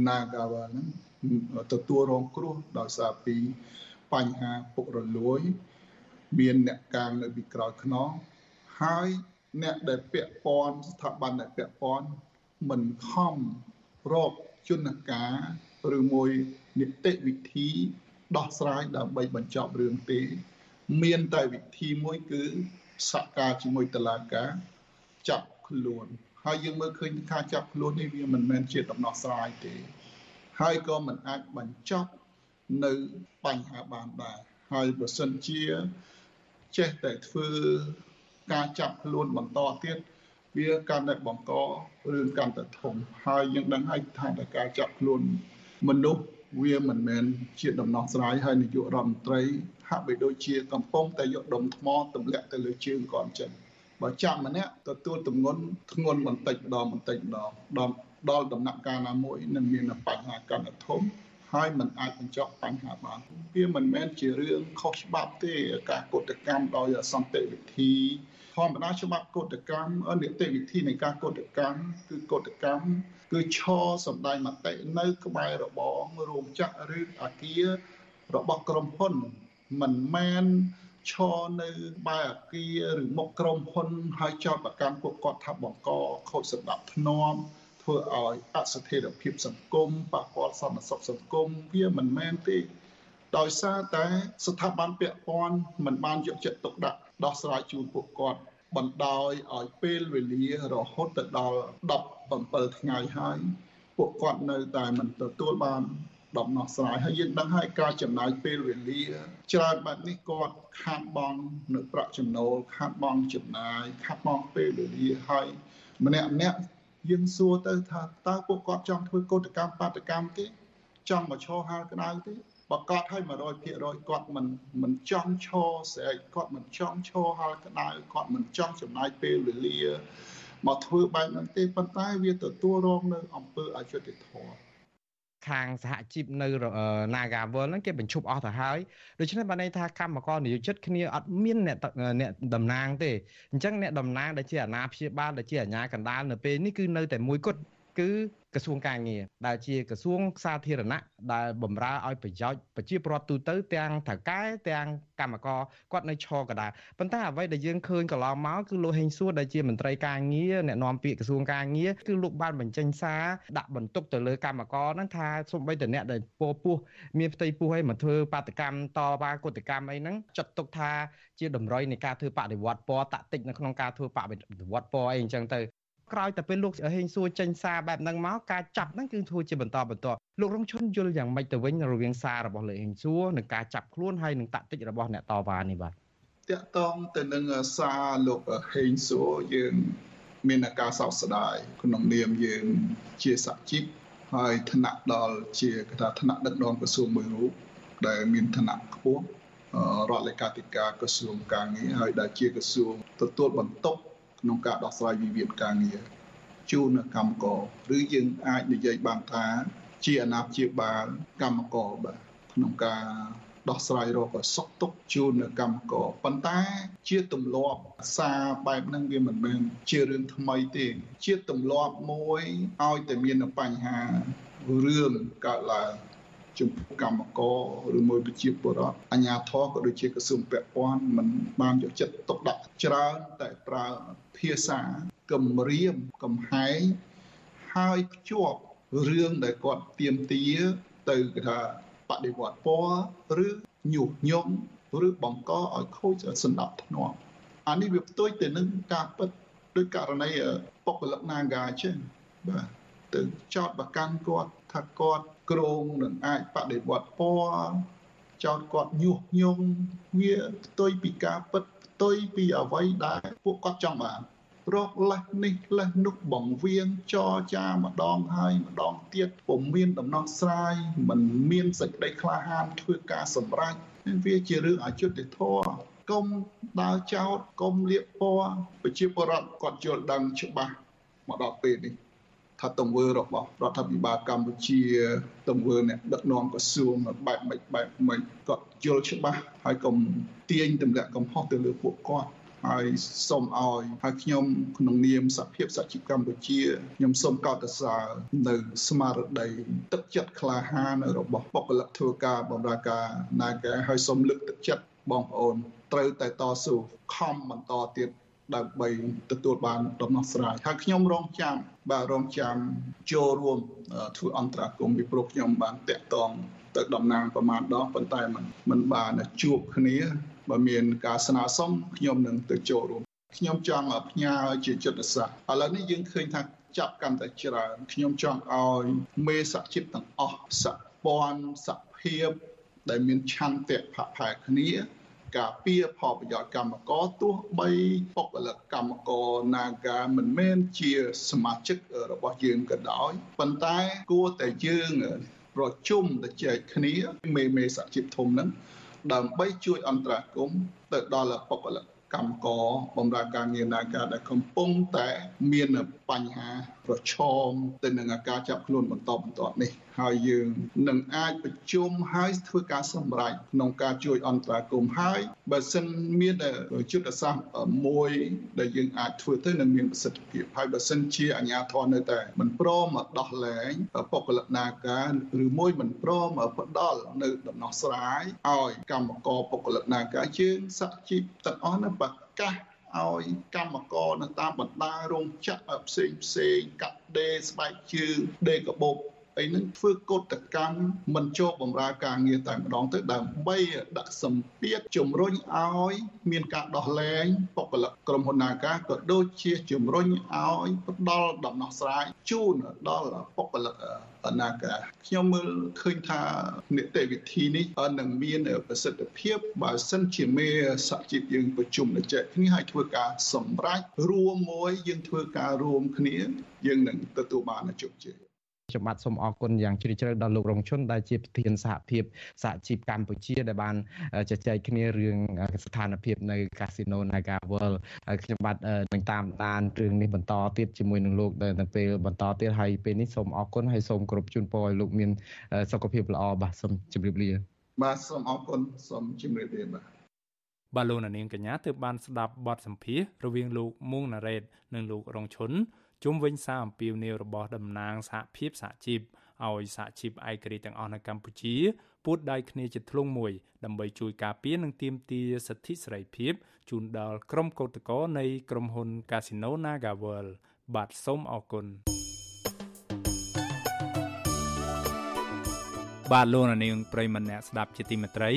Nagawa ហ្នឹងទទួលរងគ្រោះដោយសារពីបញ្ហាពុករលួយ មានអ្នកកាងនៅពីក្រោយខ្នងហើយអ្នកដែលពាក់ព័ន្ធស្ថាប័នដែលពាក់ព័ន្ធមិនខំរកជនការឬមួយនីតិវិធីដោះស្រាយដើម្បីបញ្ចប់រឿងទេ មានតែវិធីមួយគឺសហការជាមួយតុលាការចាប់ខ្លួន ហើយយើងមើលឃើញការចាប់ខ្លួននេះវាមិនមែនជាដំណោះស្រាយទេ ហើយក៏មិនអាចបញ្ចប់នៅបញ្ហាបានដែរហើយបើសិនជាចេះតែធ្វើការចាប់ខ្លួនបន្តទៀតវាកាន់តែបង្ករឿងកាន់តែធំហើយយើងដឹងហើយថាការចាប់ខ្លួនមនុស្សវាមិនមែនជាដំណោះស្រាយហើយនាយករដ្ឋមន្ត្រីហាក់បីដូចជាកំពុងតែយកដុំថ្មទម្លាក់ទៅលើជើងគាត់អញ្ចឹង បើចាំម្នាក់ទទួលទម្ងន់ធ្ងន់បន្តិចម្ដងបន្តិចម្ដងដល់ដល់ដំណាក់កាលណាមួយនឹងមានបញ្ហាកាន់តែធំហើយมันអាចបញ្ចប់បញ្ហាបានវាមិនមែនជារឿងខុសច្បាប់ទេការកុតកម្មដោយសន្តិវិធីធម្មតាច្បាប់កុតកម្មនីតិវិធីនៃការកុតកម្មគឺកុតកម្មគឺឈរសំដែងមតិនៅក្បែររបងរោងចក្រឬអាគាររបស់ក្រុមហ៊ុនមិនមែន ឈរនៅបែរអាគារឬមុខក្រុមហ៊ុនហើយចោទប្រកាន់ពួកគាត់ថាបង្កខូចសណ្ដាប់ធ្នាប់ធ្វើឲ្យអស្ថិរភាពសង្គមប៉ះពាល់សន្តិសុខសង្គមវាមិនមែនទេដោយសារតែស្ថាប័នពាក់ព័ន្ធមិនបានយកចិត្តទុកដាក់ដោះស្រាយជូនពួកគាត់បណ្ដោយឲ្យពេលវេលារហូតទៅដល់17ថ្ងៃហើយពួកគាត់នៅតែមិនទទួលបាន ដំណោះស្រាយហើយយើងដឹងហើយការចំណាយពេលវេលាច្រើនបែបនេះគាត់ខាតបង់នៅប្រាក់ចំណូលខាតបង់ចំណាយខាតបង់ពេលវេលាហើយម្នាក់ម្នាក់យើងសួរទៅថាតើពួកគាត់ចង់ធ្វើកោតកម្មបាតកម្មទេចង់មកឈរហាលក្តៅទេប្រកាសឲ្យ100%គាត់មិនមិនចង់ឈរស្រែកគាត់មិនចង់ឈរហាលក្តៅគាត់មិនចង់ចំណាយពេលវេលាមកធ្វើបែបហ្នឹងទេប៉ុន្តែវាទទួលរងនៅអំពើអយុត្តិធម៌ ខាងសហជីពនៅ Nagawal ហ្នឹងគេបញ្ឈប់អស់ទៅហើយដូច្នេះបានន័យថាកម្មករនិយោជិតគ្នាអត់មានអ្នកអ្នកតំណាងទេអញ្ចឹងអ្នកតំណាងដែលជាអាណាព្យាបាលដែលជាអាជ្ញាកណ្ដាលនៅពេលនេះគឺនៅតែមួយគត់ គឺក្រសួងការងារដែលជាក្រសួងសាធារណៈដែលបម្រើឲ្យប្រយោជន៍ប្រជាពលរដ្ឋទូទៅទាំងថៅកែទាំងកម្មករគាត់នៅឈរកដាប៉ុន្តែអ្វីដែលយើងឃើញកន្លងមកគឺលោកហេងសួរដែលជាមន្ត្រីការងារអ្នកនាំពាក្យក្រសួងការងារគឺលោកបានបញ្ចេញសារដាក់បន្ទុកទៅលើកម្មករហ្នឹងថាសូម្បីតែអ្នកដែលពោពោះមានផ្ទៃពោះឲ្យមកធ្វើបាតកម្មតបាកុតកម្មអីហ្នឹងចាត់ទុកថាជាតម្រុយនៃការធ្វើបដិវត្តពណ៌តាក់ទិចនៅក្នុងការធ្វើបដិវត្តពណ៌អីអញ្ចឹងទៅ ក្រោយតែពេលលោកហេងសួរចេញសារបែបហ្នឹងមកការចាប់ហ្នឹងគឺធ្វើជាបន្តបន្ទាប់លោករងឈុនយល់យ៉ាងម៉េចទៅវិញរវាងសាររបស់លោកហេងសួរនិងការចាប់ខ្លួនហើយនិងតាក់ទិចរបស់អ្នកតវ៉ានេះបាទតកតងទៅនឹងសារលោកហេងសួរយើងមានការសោកស្ដាយក្នុងនាមយើងជាសហជីពហើយថ្នាក់ដល់ជាកថាថ្នាក់ដឹកនាំក្រសួងមួយរូបដែលមានឋានៈខ្ពស់រដ្ឋលេខាធិការក្រសួងការងារហើយដែលជាក្រសួងទទួលបន្ទុក ក្នុងការដោះស្រាយវិវាទការងារជូនកម្មករឬយើងអាចនិយាយបានថាជាអាណាព្យាបាលកម្មករបាទក្នុងការដោះស្រាយរកសុខទុក្ខជូននៅកម្មករប៉ុន្តែជាទម្លាប់សារបែបហ្នឹងវាមិនមែនជារឿងថ្មីទេ ជាទម្លាប់មួយឲ្យតែមានបញ្ហារឿងកើតឡើង ចំពោះកម្មករឬមួយប្រជាពលរដ្ឋអាជ្ញាធរក៏ដូចជាក្រសួងពាក់ព័ន្ធមិនបានយកចិត្តទុកដាក់ច្រើនតែប្រើភាសាគំរាមកំហែងហើយភ្ជាប់រឿងដែលគាត់ទៀមទាទៅគេថាបដិវត្តពណ៌ឬញុះញង់ឬបង្កឲ្យខូចសន្តិភាពអានេះវាផ្ទុយទៅនឹងការពិតដោយករណីបុគ្គលិក Naga ចឹងបាទទៅចោតប្រកាន់គាត់ថាគាត់ ក្រងនឹងអាចបដិវត្តពណ៌ចោតគាត់ញុះញង់វាផ្ទុយពីការពិតផ្ទុយពីអ្វីដែលពួកគាត់ចង់បានរកលេះនេះលេះនោះបងវៀងចរចាម្ដងហើយម្ដងទៀតពុំមានដំណោះស្រាយមិនមានសេចក្តីក្លាហានធ្វើការសម្រេចវាជារឿងអយុត្តិធម៌កុំដើរចោតកុំលៀបពណ៌ប្រជាពលរដ្ឋគាត់យល់ដឹងច្បាស់មកដល់ពេលនេះ ថាទង្វើរបស់រដ្ឋាភិបាលកម្ពុជាទង្វើអ្នកដឹកនាំក្រសួងបែបម៉េចបែបម៉េចគាត់យល់ច្បាស់ហើយកុំទាញទម្លាក់កំហុសទៅលើពួកគាត់ហើយសូមឲ្យហើយខ្ញុំក្នុងនាមសហភាពសហជីពកម្ពុជាខ្ញុំសូមកោតសរនៅស្មារតីទឹកចិត្តក្លាហានរបស់បុគ្គលិកធ្វើការបម្រើការណាកែហើយសូមលើកទឹកចិត្តបងប្អូនត្រូវតែតស៊ូខំបន្តទៀត ដើម្បីទទួលបានដំណោះស្រាយហើយខ្ញុំរងចាំបាទរងចាំចូលរួមធ្វើអន្តរាគមន៍ពីព្រោះខ្ញុំបានតាក់ទងទៅតំណាងប្រមាណដងប៉ុន្តែมันมันបានជួបគ្នាបើមានការស្នើសុំខ្ញុំនឹងទៅចូលរួមខ្ញុំចង់ផ្ញើជាចិត្តសាស្ត្រឥឡូវនេះយើងឃើញថាចាប់កាន់តែច្រើនខ្ញុំចង់ឲ្យមេសហជីពទាំងអស់សហព័ន្ធសហភាពដែលមានឆន្ទៈផផែគ្នា ការពារផលប្រយោជន៍កម្មករទោះបីបុគ្គលិកកម្មករ Naga មិនមែនជាសមាជិករបស់យើងក៏ដោយប៉ុន្តែគួរតែយើងប្រជុំទៅចែកគ្នាមេមេសហជីពធំហ្នឹងដើម្បីជួយអន្តរាគមន៍ទៅដល់បុគ្គលិកកម្មករបម្រើការងារនាការដែលកំពុងតែមានបញ្ហា ប្រឈមទៅនឹងការចាប់ខ្លួនបន្តបន្ទាប់នេះហើយយើងនឹងអាចប្រជុំហើយធ្វើការសម្រេចក្នុងការជួយអន្តរាគមន៍ហើយបើសិនមានយុទ្ធសាស្ត្រមួយដែលយើងអាចធ្វើទៅនឹងមានប្រសិទ្ធភាពហើយបើសិនជាអាជ្ញាធរនៅតែមិនព្រមមកដោះលែងបុគ្គលិកនាការឬមួយមិនព្រមផ្ដល់នៅដំណោះស្រាយឲ្យកម្មករបុគ្គលិកនាការយើងសហជីពទាំងអស់នៅប្រកាស ឲ្យកម្មករនៅតាមបណ្ដារោងចក្រផ្សេងផ្សេងកាត់ដេរស្បែកជើងដេរកាបូបអីហ្នឹងធ្វើកោតកម្មមិនចូលបម្រើការងារតែម្ដងទៅដើម្បីដាក់សម្ពាធជំរុញឲ្យមានការដោះលែងបុគ្គលិកក្រុមហ៊ុន Naga ក៏ដូចជាជំរុញឲ្យផ្ដល់ដំណោះស្រាយជូនដល់បុគ្គលិក នាការខ្ញុំមើលឃើញថានីតិវិធីនេះនឹងមានប្រសិទ្ធភាពបើសិនជាមេសហជីពយើងប្រជុំជែកគ្នាហើយធ្វើការសម្រេចរួមមួយយើងធ្វើការរួមគ្នាយើងនឹងទទួលបានជោគជ័យ ខ្ញុំបាទសូមអរគុណយ៉ាងជ្រាលជ្រៅដល់លោករងឈុនដែលជាប្រធានសហភាពសហជីពកម្ពុជាដែលបានជជែកគ្នារឿងស្ថានភាពនៅកាស៊ីណូ Naga World ហើយខ្ញុំបាទនឹងតាមដានរឿងនេះបន្តទៀតជាមួយនឹងលោកនៅពេលបន្តទៀតហើយពេលនេះសូមអរគុណហើយសូមគោរពជូនពរឲ្យលោកមានសុខភាពល្អបាទសូមជម្រាបលាបាទសូមអរគុណសូមជម្រាបលាបាទបាទលោកនាងកញ្ញាទើបបានស្ដាប់បទសម្ភាសរវាងលោកមុងណារ៉េតនិងលោករងឈុន ជុំវិញសារអំពាវនាវរបស់តំណាងសហភាពសហជីពឲ្យសហជីពឯករាជ្យទាំងអស់នៅកម្ពុជាពួតដៃគ្នាជាធ្លុងមួយដើម្បីជួយការពារនិងទាមទារសិទ្ធិសេរីភាពជូនដល់ក្រុមកោតក្រនៃក្រុមហ៊ុន Casino NagaWorld បាទសូមអរគុណបាទលោកនាងប្រិមម្នាក់ស្ដាប់ជាទីមេត្រី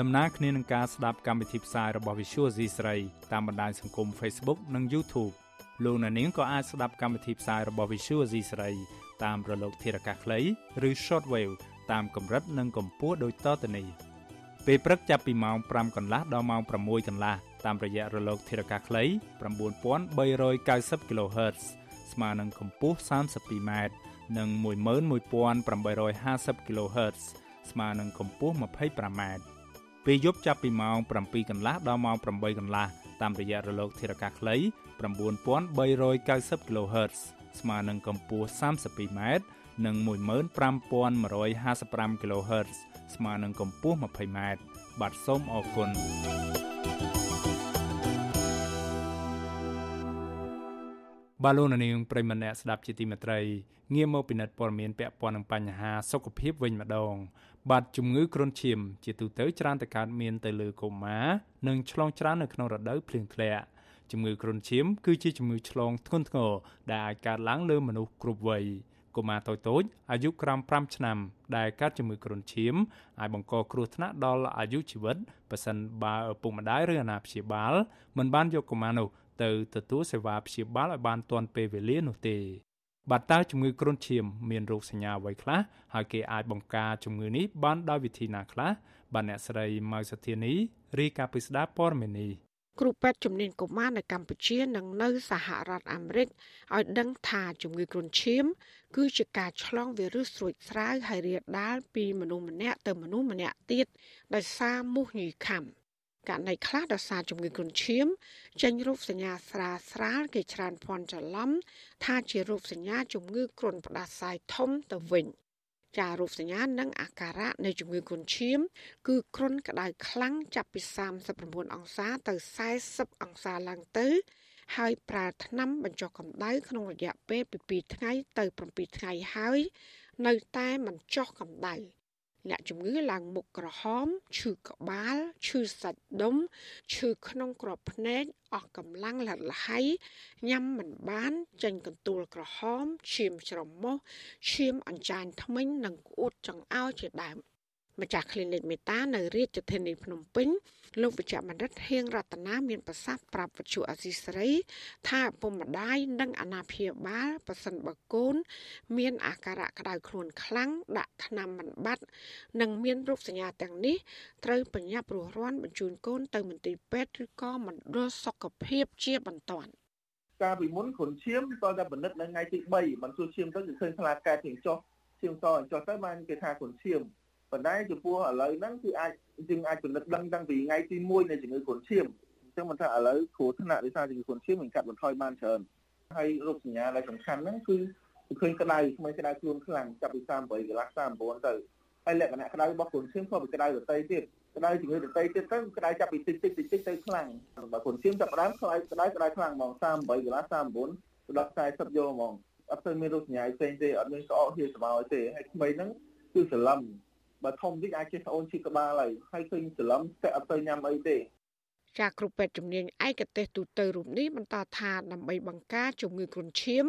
ដំណើរគ្នានឹងការស្ដាប់កម្មវិធីផ្សាយរបស់ Visual C ស្រីតាមបណ្ដាញសង្គម Facebook និង YouTube លោកអ្នកនាងក៏អាចស្ដាប់កម្មវិធីផ្សាយរបស់ Visual C ស្រីតាមរលកធារកាសខ្លីឬ Shortwave តាមកម្រិតនិងកម្ពស់ដូចតទៅនេះពេលព្រឹកចាប់ពីម៉ោង5កន្លះដល់ម៉ោង6កន្លះតាមរយៈរលកធារកាសខ្លី9390 kHz ស្មើនឹងកម្ពស់ 32m និង11850 kHz ស្មើនឹងកម្ពស់ 25m ពេលយប់ចាប់ពីម៉ោង7កន្លះដល់ម៉ោង8កន្លះតាមរយៈរលកធារកាសខ្លី 9390 kHz ស្មើនឹងកម្ពស់ 32m និង15155 kHz ស្មើនឹងកម្ពស់ 20m បាទសូមអរគុណបាឡូណានីងប្រិមម្នាក់ស្ដាប់ជាទីមេត្រីងាកមកពិនិត្យព័ត៌មានពាក់ព័ន្ធនឹងបញ្ហាសុខភាពវិញម្ដង បាទជំងឺគ្រុនឈាម ជាទូទៅច្រើនតែកើតមានទៅលើកុមារនិងឆ្លងច្រើននៅក្នុងរដូវភ្លៀងធ្លាក់ ជំងឺគ្រុនឈាមគឺជាជំងឺឆ្លងធ្ងន់ធ្ងរដែលអាចកើតឡើងលើមនុស្សគ្រប់វ័យកុមារតូចៗអាយុក្រោម5ឆ្នាំដែលកើតជំងឺគ្រុនឈាមអាចបង្កគ្រោះថ្នាក់ដល់អាយុជីវិតប៉ះសិនបើឪពុកម្ដាយឬអាណាព្យាបាលមិនបានយកកុមារនោះទៅទទួលសេវាព្យាបាលឲ្យបានទាន់ពេលវេលានោះទេបាទតើជំងឺគ្រុនឈាមមានរោគសញ្ញាអ្វីខ្លះហើយគេអាចបង្ការជំងឺនេះបានដោយវិធីណាខ្លះបាទអ្នកស្រីម៉ៅសុធានីរាយការណ៍ពីស្ដារព័ត៌មាននេះ គ្រូពេទ្យជំនាញកុមារនៅកម្ពុជានិងនៅសហរដ្ឋអាមេរិកឲ្យដឹងថាជំងឺគ្រុនឈាម គឺជាការឆ្លងវីរុសស្រួចស្រាវហើយរាលដាលពីមនុស្សម្នាក់ទៅមនុស្សម្នាក់ទៀតដោយសារមូសញីខាំករណីខ្លះដោយសារជំងឺគ្រុនឈាមចេញរូបសញ្ញាស្រាលស្រាលគេច្រើនភ័ន្តច្រឡំថាជារូបសញ្ញាជំងឺគ្រុនផ្ដាសាយធំទៅវិញ។ ចារូបសញ្ញានិងអាការៈនៃជំងឺគ្រុនឈាម គឺគ្រុនក្តៅខ្លាំងចាប់ពី39អង្សាទៅ40អង្សាឡើងទៅ ហើយប្រើថ្នាំបញ្ចុះកម្ដៅក្នុងរយៈពេលពី2ថ្ងៃទៅ7ថ្ងៃហើយ នៅតែមិនចុះកម្ដៅ អ្នកជំងឺឡើងមុខក្រហមឈឺក្បាលឈឺសាច់ដុំឈឺក្នុងក្របភ្នែកអស់កម្លាំងលះលហៃញ៉ាំមិនបាន ចេញកន្ទួលក្រហមឈាមច្រមុះឈាមអញ្ចាញធ្មេញនិងក្អួតចង្អោរជាដើម ម្ចាស់ clinic មេតានៅរាជធានីភ្នំពេញលោកវិជ្ជបណ្ឌិតហៀងរតនាមានប្រសាសន៍ប្រាប់វិទ្យុអសីស្រី ថាពុំម្ដាយនិងអាណាព្យាបាលប៉ះសិនបើកូន មានអាការៈក្តៅខ្លួនខ្លាំងដាក់ថ្នាំមិនបាត់និងមានរោគសញ្ញាទាំងនេះត្រូវបញ្ញាប់រស់រាន់បញ្ជូនកូនទៅមន្ទីរពេទ្យឬក៏មណ្ឌលសុខភាពជាបន្ទាន់កាលពីមុនគ្រុនឈាមតតែបណ្ឌិតនៅថ្ងៃទី3បានសួរឈាមទៅគឺឃើញខ្លាកែទៀងចុះឈាមតចុះទៅបានគេថាគ្រុនឈាម ប៉ុន្តែចំពោះឥឡូវហ្នឹងគឺអាចយើងអាចពិនិត្យដឹងតាំងពីថ្ងៃទី1នៃជំងឺគ្រុនឈាមអញ្ចឹងមិនថាឥឡូវគ្រោះថ្នាក់ដោយសារជំងឺគ្រុនឈាម mình កាត់បន្ថយបានច្រើនហើយរោគសញ្ញាដែលសំខាន់ហ្នឹងគឺឃើញក្តៅថ្មីក្តៅខ្លួនខ្លាំងចាប់ពី38កន្លះ39ទៅហើយលក្ខណៈក្តៅរបស់គ្រុនឈាមក៏ពីក្តៅដតីទៀតក្តៅជំងឺដតីទៀតទៅក្តៅចាប់ពីតិចតិចតិចតិចទៅខ្លាំងបើគ្រុនឈាមចាប់ផ្ដើមក្តៅក្តៅក្តៅខ្លាំងហ្មង38កន្លះ39ទៅដល់40យកហ្មងអត់ទៅមានរោគសញ្ញាផ្សេងទេអត់មានក្អកហៀស្មៅទេហើយថ្មីហ្នឹងគឺសន្លឹម បើធំតិចអាចជាស្អូនឈឺក្បាលហើយហើយឃើញច្រឡំតែអត់ទៅញ៉ាំអីទេចាគ្រូពេទ្យជំនាញឯកទេសទូទៅរូបនេះបន្តថាដើម្បីបង្ការជំងឺគ្រុនឈាម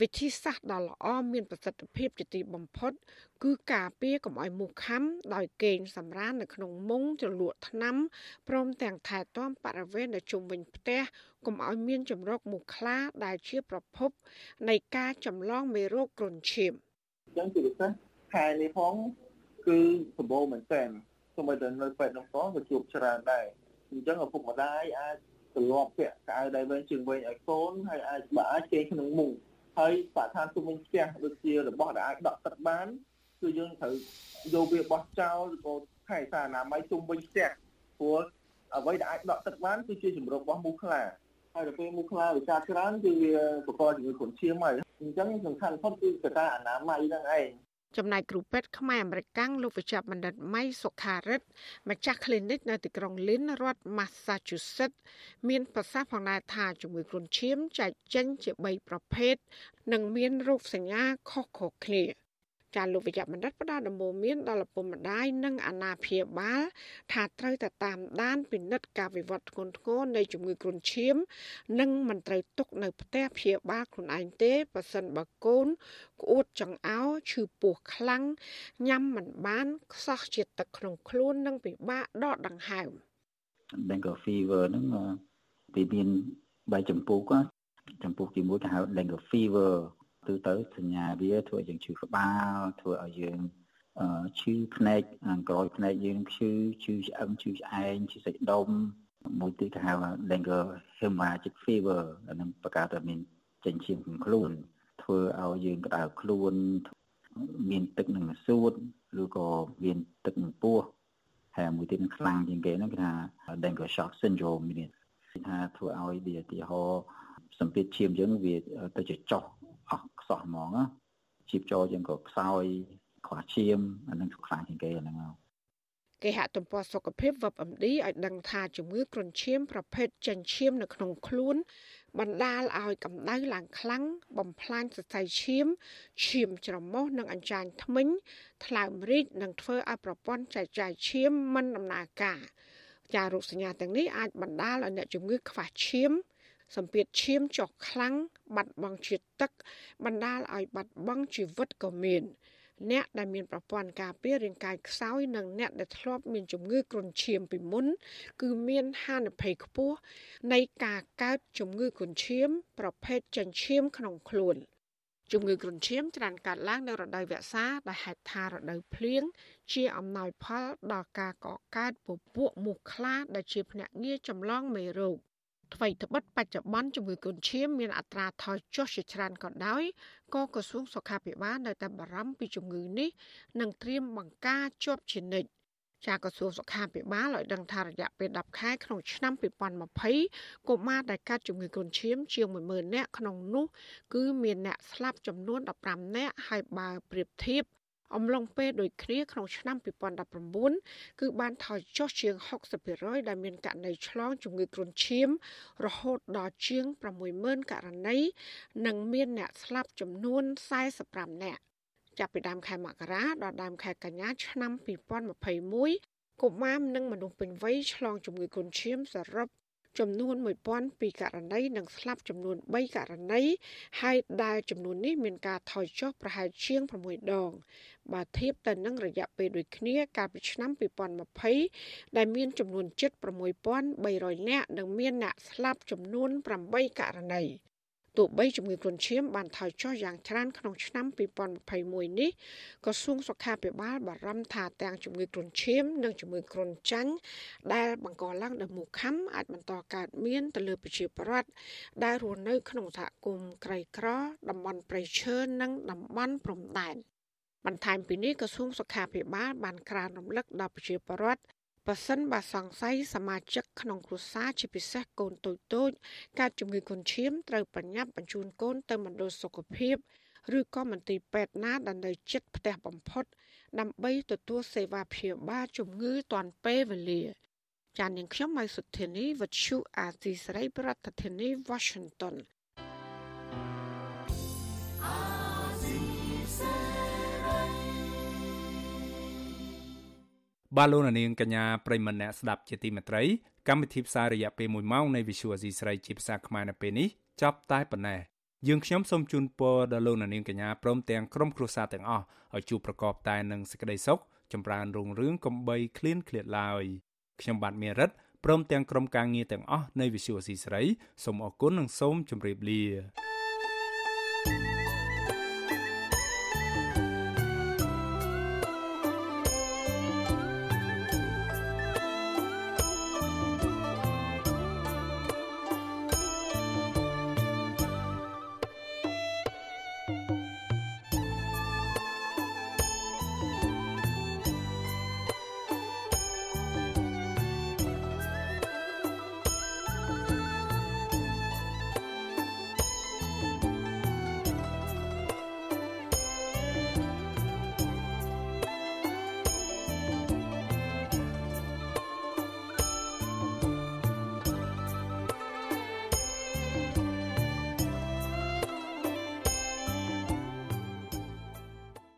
វិធីសាស្ត្រដ៏ល្អមានប្រសិទ្ធភាពជាទីបំផុត គឺការពារកុំឲ្យមូសខាំដោយគេងសម្រាននៅក្នុងមុងជ្រលក់ថ្នាំព្រមទាំងថែទាំបរិវេណនៅជុំវិញផ្ទះកុំឲ្យមានចម្រោកមូសខ្លាដែលជាប្រភពនៃការចម្លងមេរោគគ្រុនឈាមអញ្ចឹងជាពិសេសខែនេះផង គឺសម្បូរមែនទែនសូម្បីតែនៅពេទ្យនោះផងក៏ជួបច្រើនដែរអញ្ចឹងឪពុកម្ដាយអាចទលាប់ពាក់កៅដៃវែងជើងវែងឲ្យកូនហើយអាចបើអាចគេក្នុងមុងហើយបរិស្ថានជុំវិញផ្ទះដូចជារបស់ដែលអាចដក់ទឹកបានគឺយើងត្រូវយកវាបោះចោលឬក៏ថែសារអនាម័យជុំវិញផ្ទះព្រោះអ្វីដែលអាចដក់ទឹកបានគឺជាជំរករបស់មូសខ្លាហើយដល់ពេលមូសខ្លាវាចាច្រើនគឺវាបង្កជំងឺគ្រុនឈាមហើយអញ្ចឹងសំខាន់បំផុតគឺកត្តាអនាម័យហ្នឹងឯង ចំណែកគ្រូពេទ្យខ្មែរអមេរិកាំងលោកវិជ្ជបណ្ឌិតម៉ៃសុខារិទ្ធម្ចាស់ clinic នៅទីក្រុង Lynn រដ្ឋ Massachusetts មានប្រសាសន៍ផងដែរថាជំងឺគ្រុនឈាមចែកចេញជា3ប្រភេទនិងមានរោគសញ្ញាខុសៗគ្នា ចាលោកវិជ្ជបណ្ឌិតផ្ដល់ដំបូន្មានដល់ឪពុកម្ដាយនិងអាណាព្យាបាលថាត្រូវតែតាមដានពិនិត្យការវិវត្តធ្ងន់ធ្ងរនៃជំងឺគ្រុនឈាម និងមិនត្រូវទុកនៅផ្ទះព្យាបាលខ្លួនឯងទេបើសិនបើកូនក្អួតចង្អោរឈឺពោះខ្លាំងញ៉ាំមិនបានខ្សោះជាតិទឹកក្នុងខ្លួននិងពិបាកដកដង្ហើម dengue fever ហ្នឹងពីមាន3ចម្ពោះចម្ពោះទី1គេហៅ dengue fever ទូទៅសញ្ញាវាធ្វើឲ្យយើងឈឺក្បាលធ្វើឲ្យយើងឈឺភ្នែកខាងក្រោយភ្នែកយើងឈឺឈឺឆ្អឹងឈឺឆ្អែងឈឺសាច់ដុំមួយទៀតគេហៅ dengue hemorrhagic fever អានឹងប្រកាសថាមានចេញឈាមក្នុងខ្លួន ធ្វើឲ្យយើងក្តៅខ្លួនមានទឹកនឹងសួតឬក៏មានទឹកនឹងពោះហើយមួយទៀតខ្លាំងជាងគេហ្នឹងគេថា dengue shock syndrome មានថាធ្វើឲ្យវាឧទាហរណ៍សម្ពាធឈាមយើងវាទៅចចុះអស់ ខ្សោះហ្មងណាជីបចោយើងក៏ខ្សោយខ្វះឈាមអានឹងខ្លាំងជាងគេអាហ្នឹងគេហទំព័រសុខភាព WebMD ឲ្យដឹងថាជំងឺគ្រុនឈាមប្រភេទចិញ្ចៀមនៅក្នុងខ្លួន បណ្ដាលឲ្យកម្ដៅឡើងខ្លាំងបំផ្លាញសរសៃឈាមឈាមច្រមុះនិងអញ្ចាញធ្មេញថ្លើមរីកនិងធ្វើឲ្យប្រព័ន្ធចែកចាយឈាមមិនដំណើរការចារោគសញ្ញាទាំងនេះអាចបណ្ដាលឲ្យអ្នកជំងឺខ្វះឈាម សម្ពាធឈាមចុះខ្លាំងបាត់បង់ជាតិទឹក បណ្ដាលឲ្យបាត់បង់ជីវិតក៏មាន អ្នកដែលមានប្រព័ន្ធការពាររាងកាយខ្សោយនិងអ្នកដែលធ្លាប់មានជំងឺគ្រុនឈាមពីមុន គឺមានហានិភ័យខ្ពស់នៃការកើតជំងឺគ្រុនឈាម ប្រភេទចិញ្ចៀមក្នុងខ្លួនជំងឺគ្រុនឈាមច្រើនកើតឡើងនៅរដូវវស្សាដែលហេតុថារដូវភ្លៀងជាអំណោយផលដល់ការកកើតពពួកមូសខ្លាដែលជាភ្នាក់ងារចម្លងមេរោគ ថ្មីត្បិតបច្ចុប្បន្នជំងឺគ្រុនឈាមមានអត្រាថយចុះជាច្រើនក៏ដោយក៏ក្រសួងសុខាភិបាលនៅតែបារម្ភពីជំងឺនេះនិងត្រៀមបង្ការជាប់ជានិច្ចចាក្រសួងសុខាភិបាលឲ្យដឹងថារយៈពេល10ខែក្នុងឆ្នាំ2020កុមារដែលកើតជំងឺគ្រុនឈាមជាង10000នាក់ក្នុងនោះគឺមានអ្នកស្លាប់ចំនួន15នាក់ហើយបើប្រៀបធៀប អំឡុងពេលដូចគ្នាក្នុងឆ្នាំ2019គឺបានថយចុះជាង60%ដែលមានករណីឆ្លងជំងឺគ្រុនឈាម រហូតដល់ជាង60000ករណីនិងមានអ្នកស្លាប់ចំនួន45នាក់ចាប់ពីដើមខែមករាដល់ដើមខែកញ្ញាឆ្នាំ2021កុមារនិងមនុស្សពេញវ័យឆ្លងជំងឺគ្រុនឈាមសរុប ចំនួន1002ករណីនិងស្លាប់ចំនួន3ករណីហើយដែលចំនួននេះមានការថយចុះប្រហែលជាង6ដងបើធៀបទៅនឹងរយៈពេលដូចគ្នាកាលពីឆ្នាំ2020ដែលមានចំនួនជិត6300នាក់និងមានអ្នកស្លាប់ចំនួន8ករណី ទោះបីជំងឺគ្រុនឈាមបានថយចុះយ៉ាងច្រើនក្នុងឆ្នាំ2021នេះក្រសួងសុខាភិបាលបារម្ភថាទាំងជំងឺគ្រុនឈាម និងជំងឺគ្រុនចាញ់ដែលបង្កឡើងដោយមូសខាំអាចបន្តកើតមានទៅលើប្រជាពលរដ្ឋដែលរស់នៅក្នុងសហគមន៍ក្រីក្រតំបន់ព្រៃឈើនិងតំបន់ព្រំដែនបន្ថែមពីនេះក្រសួងសុខាភិបាលបានក្រើនរំលឹកដល់ប្រជាពលរដ្ឋ ប៉ះសិនបើសង្ស័យសមាជិកក្នុងគ្រួសារជាពិសេសកូនតូចតូចកើតជំងឺគ្រុនឈាមត្រូវប្រញាប់បញ្ជូនកូនទៅមណ្ឌលសុខភាពឬក៏មន្ទីរពេទ្យណាដែលនៅជិតផ្ទះបំផុត ដើម្បីទទួលសេវាព្យាបាលជំងឺទាន់ពេលវេលា ចាននាងខ្ញុំម៉ៃសុធានីវັດឈូអាទីសេរីប្រធានាធិបតី Washington បបាទលោកនាងកញ្ញាប្រិមម្នាក់ស្ដាប់ជាទីមេត្រីកម្មវិធីផ្សាយរយៈពេល1ម៉ោងនៃ Visual Asia ស្រីជាភាសាខ្មែរនៅពេលនេះចប់តែប៉ុណ្ណេះយើងខ្ញុំសូមជូនពរដល់លោកនាងកញ្ញាព្រមទាំងក្រុមគ្រួសារទាំងអស់ឲ្យជួបប្រកបតែនឹងសេចក្តីសុខចម្រើនរុងរឿងកំបីគ្លៀនគ្លាតឡើយខ្ញុំបាទមេរិតព្រមទាំងក្រុមការងារទាំងអស់នៃ Visual Asia ស្រីសូមអរគុណនិងសូមជម្រាបលា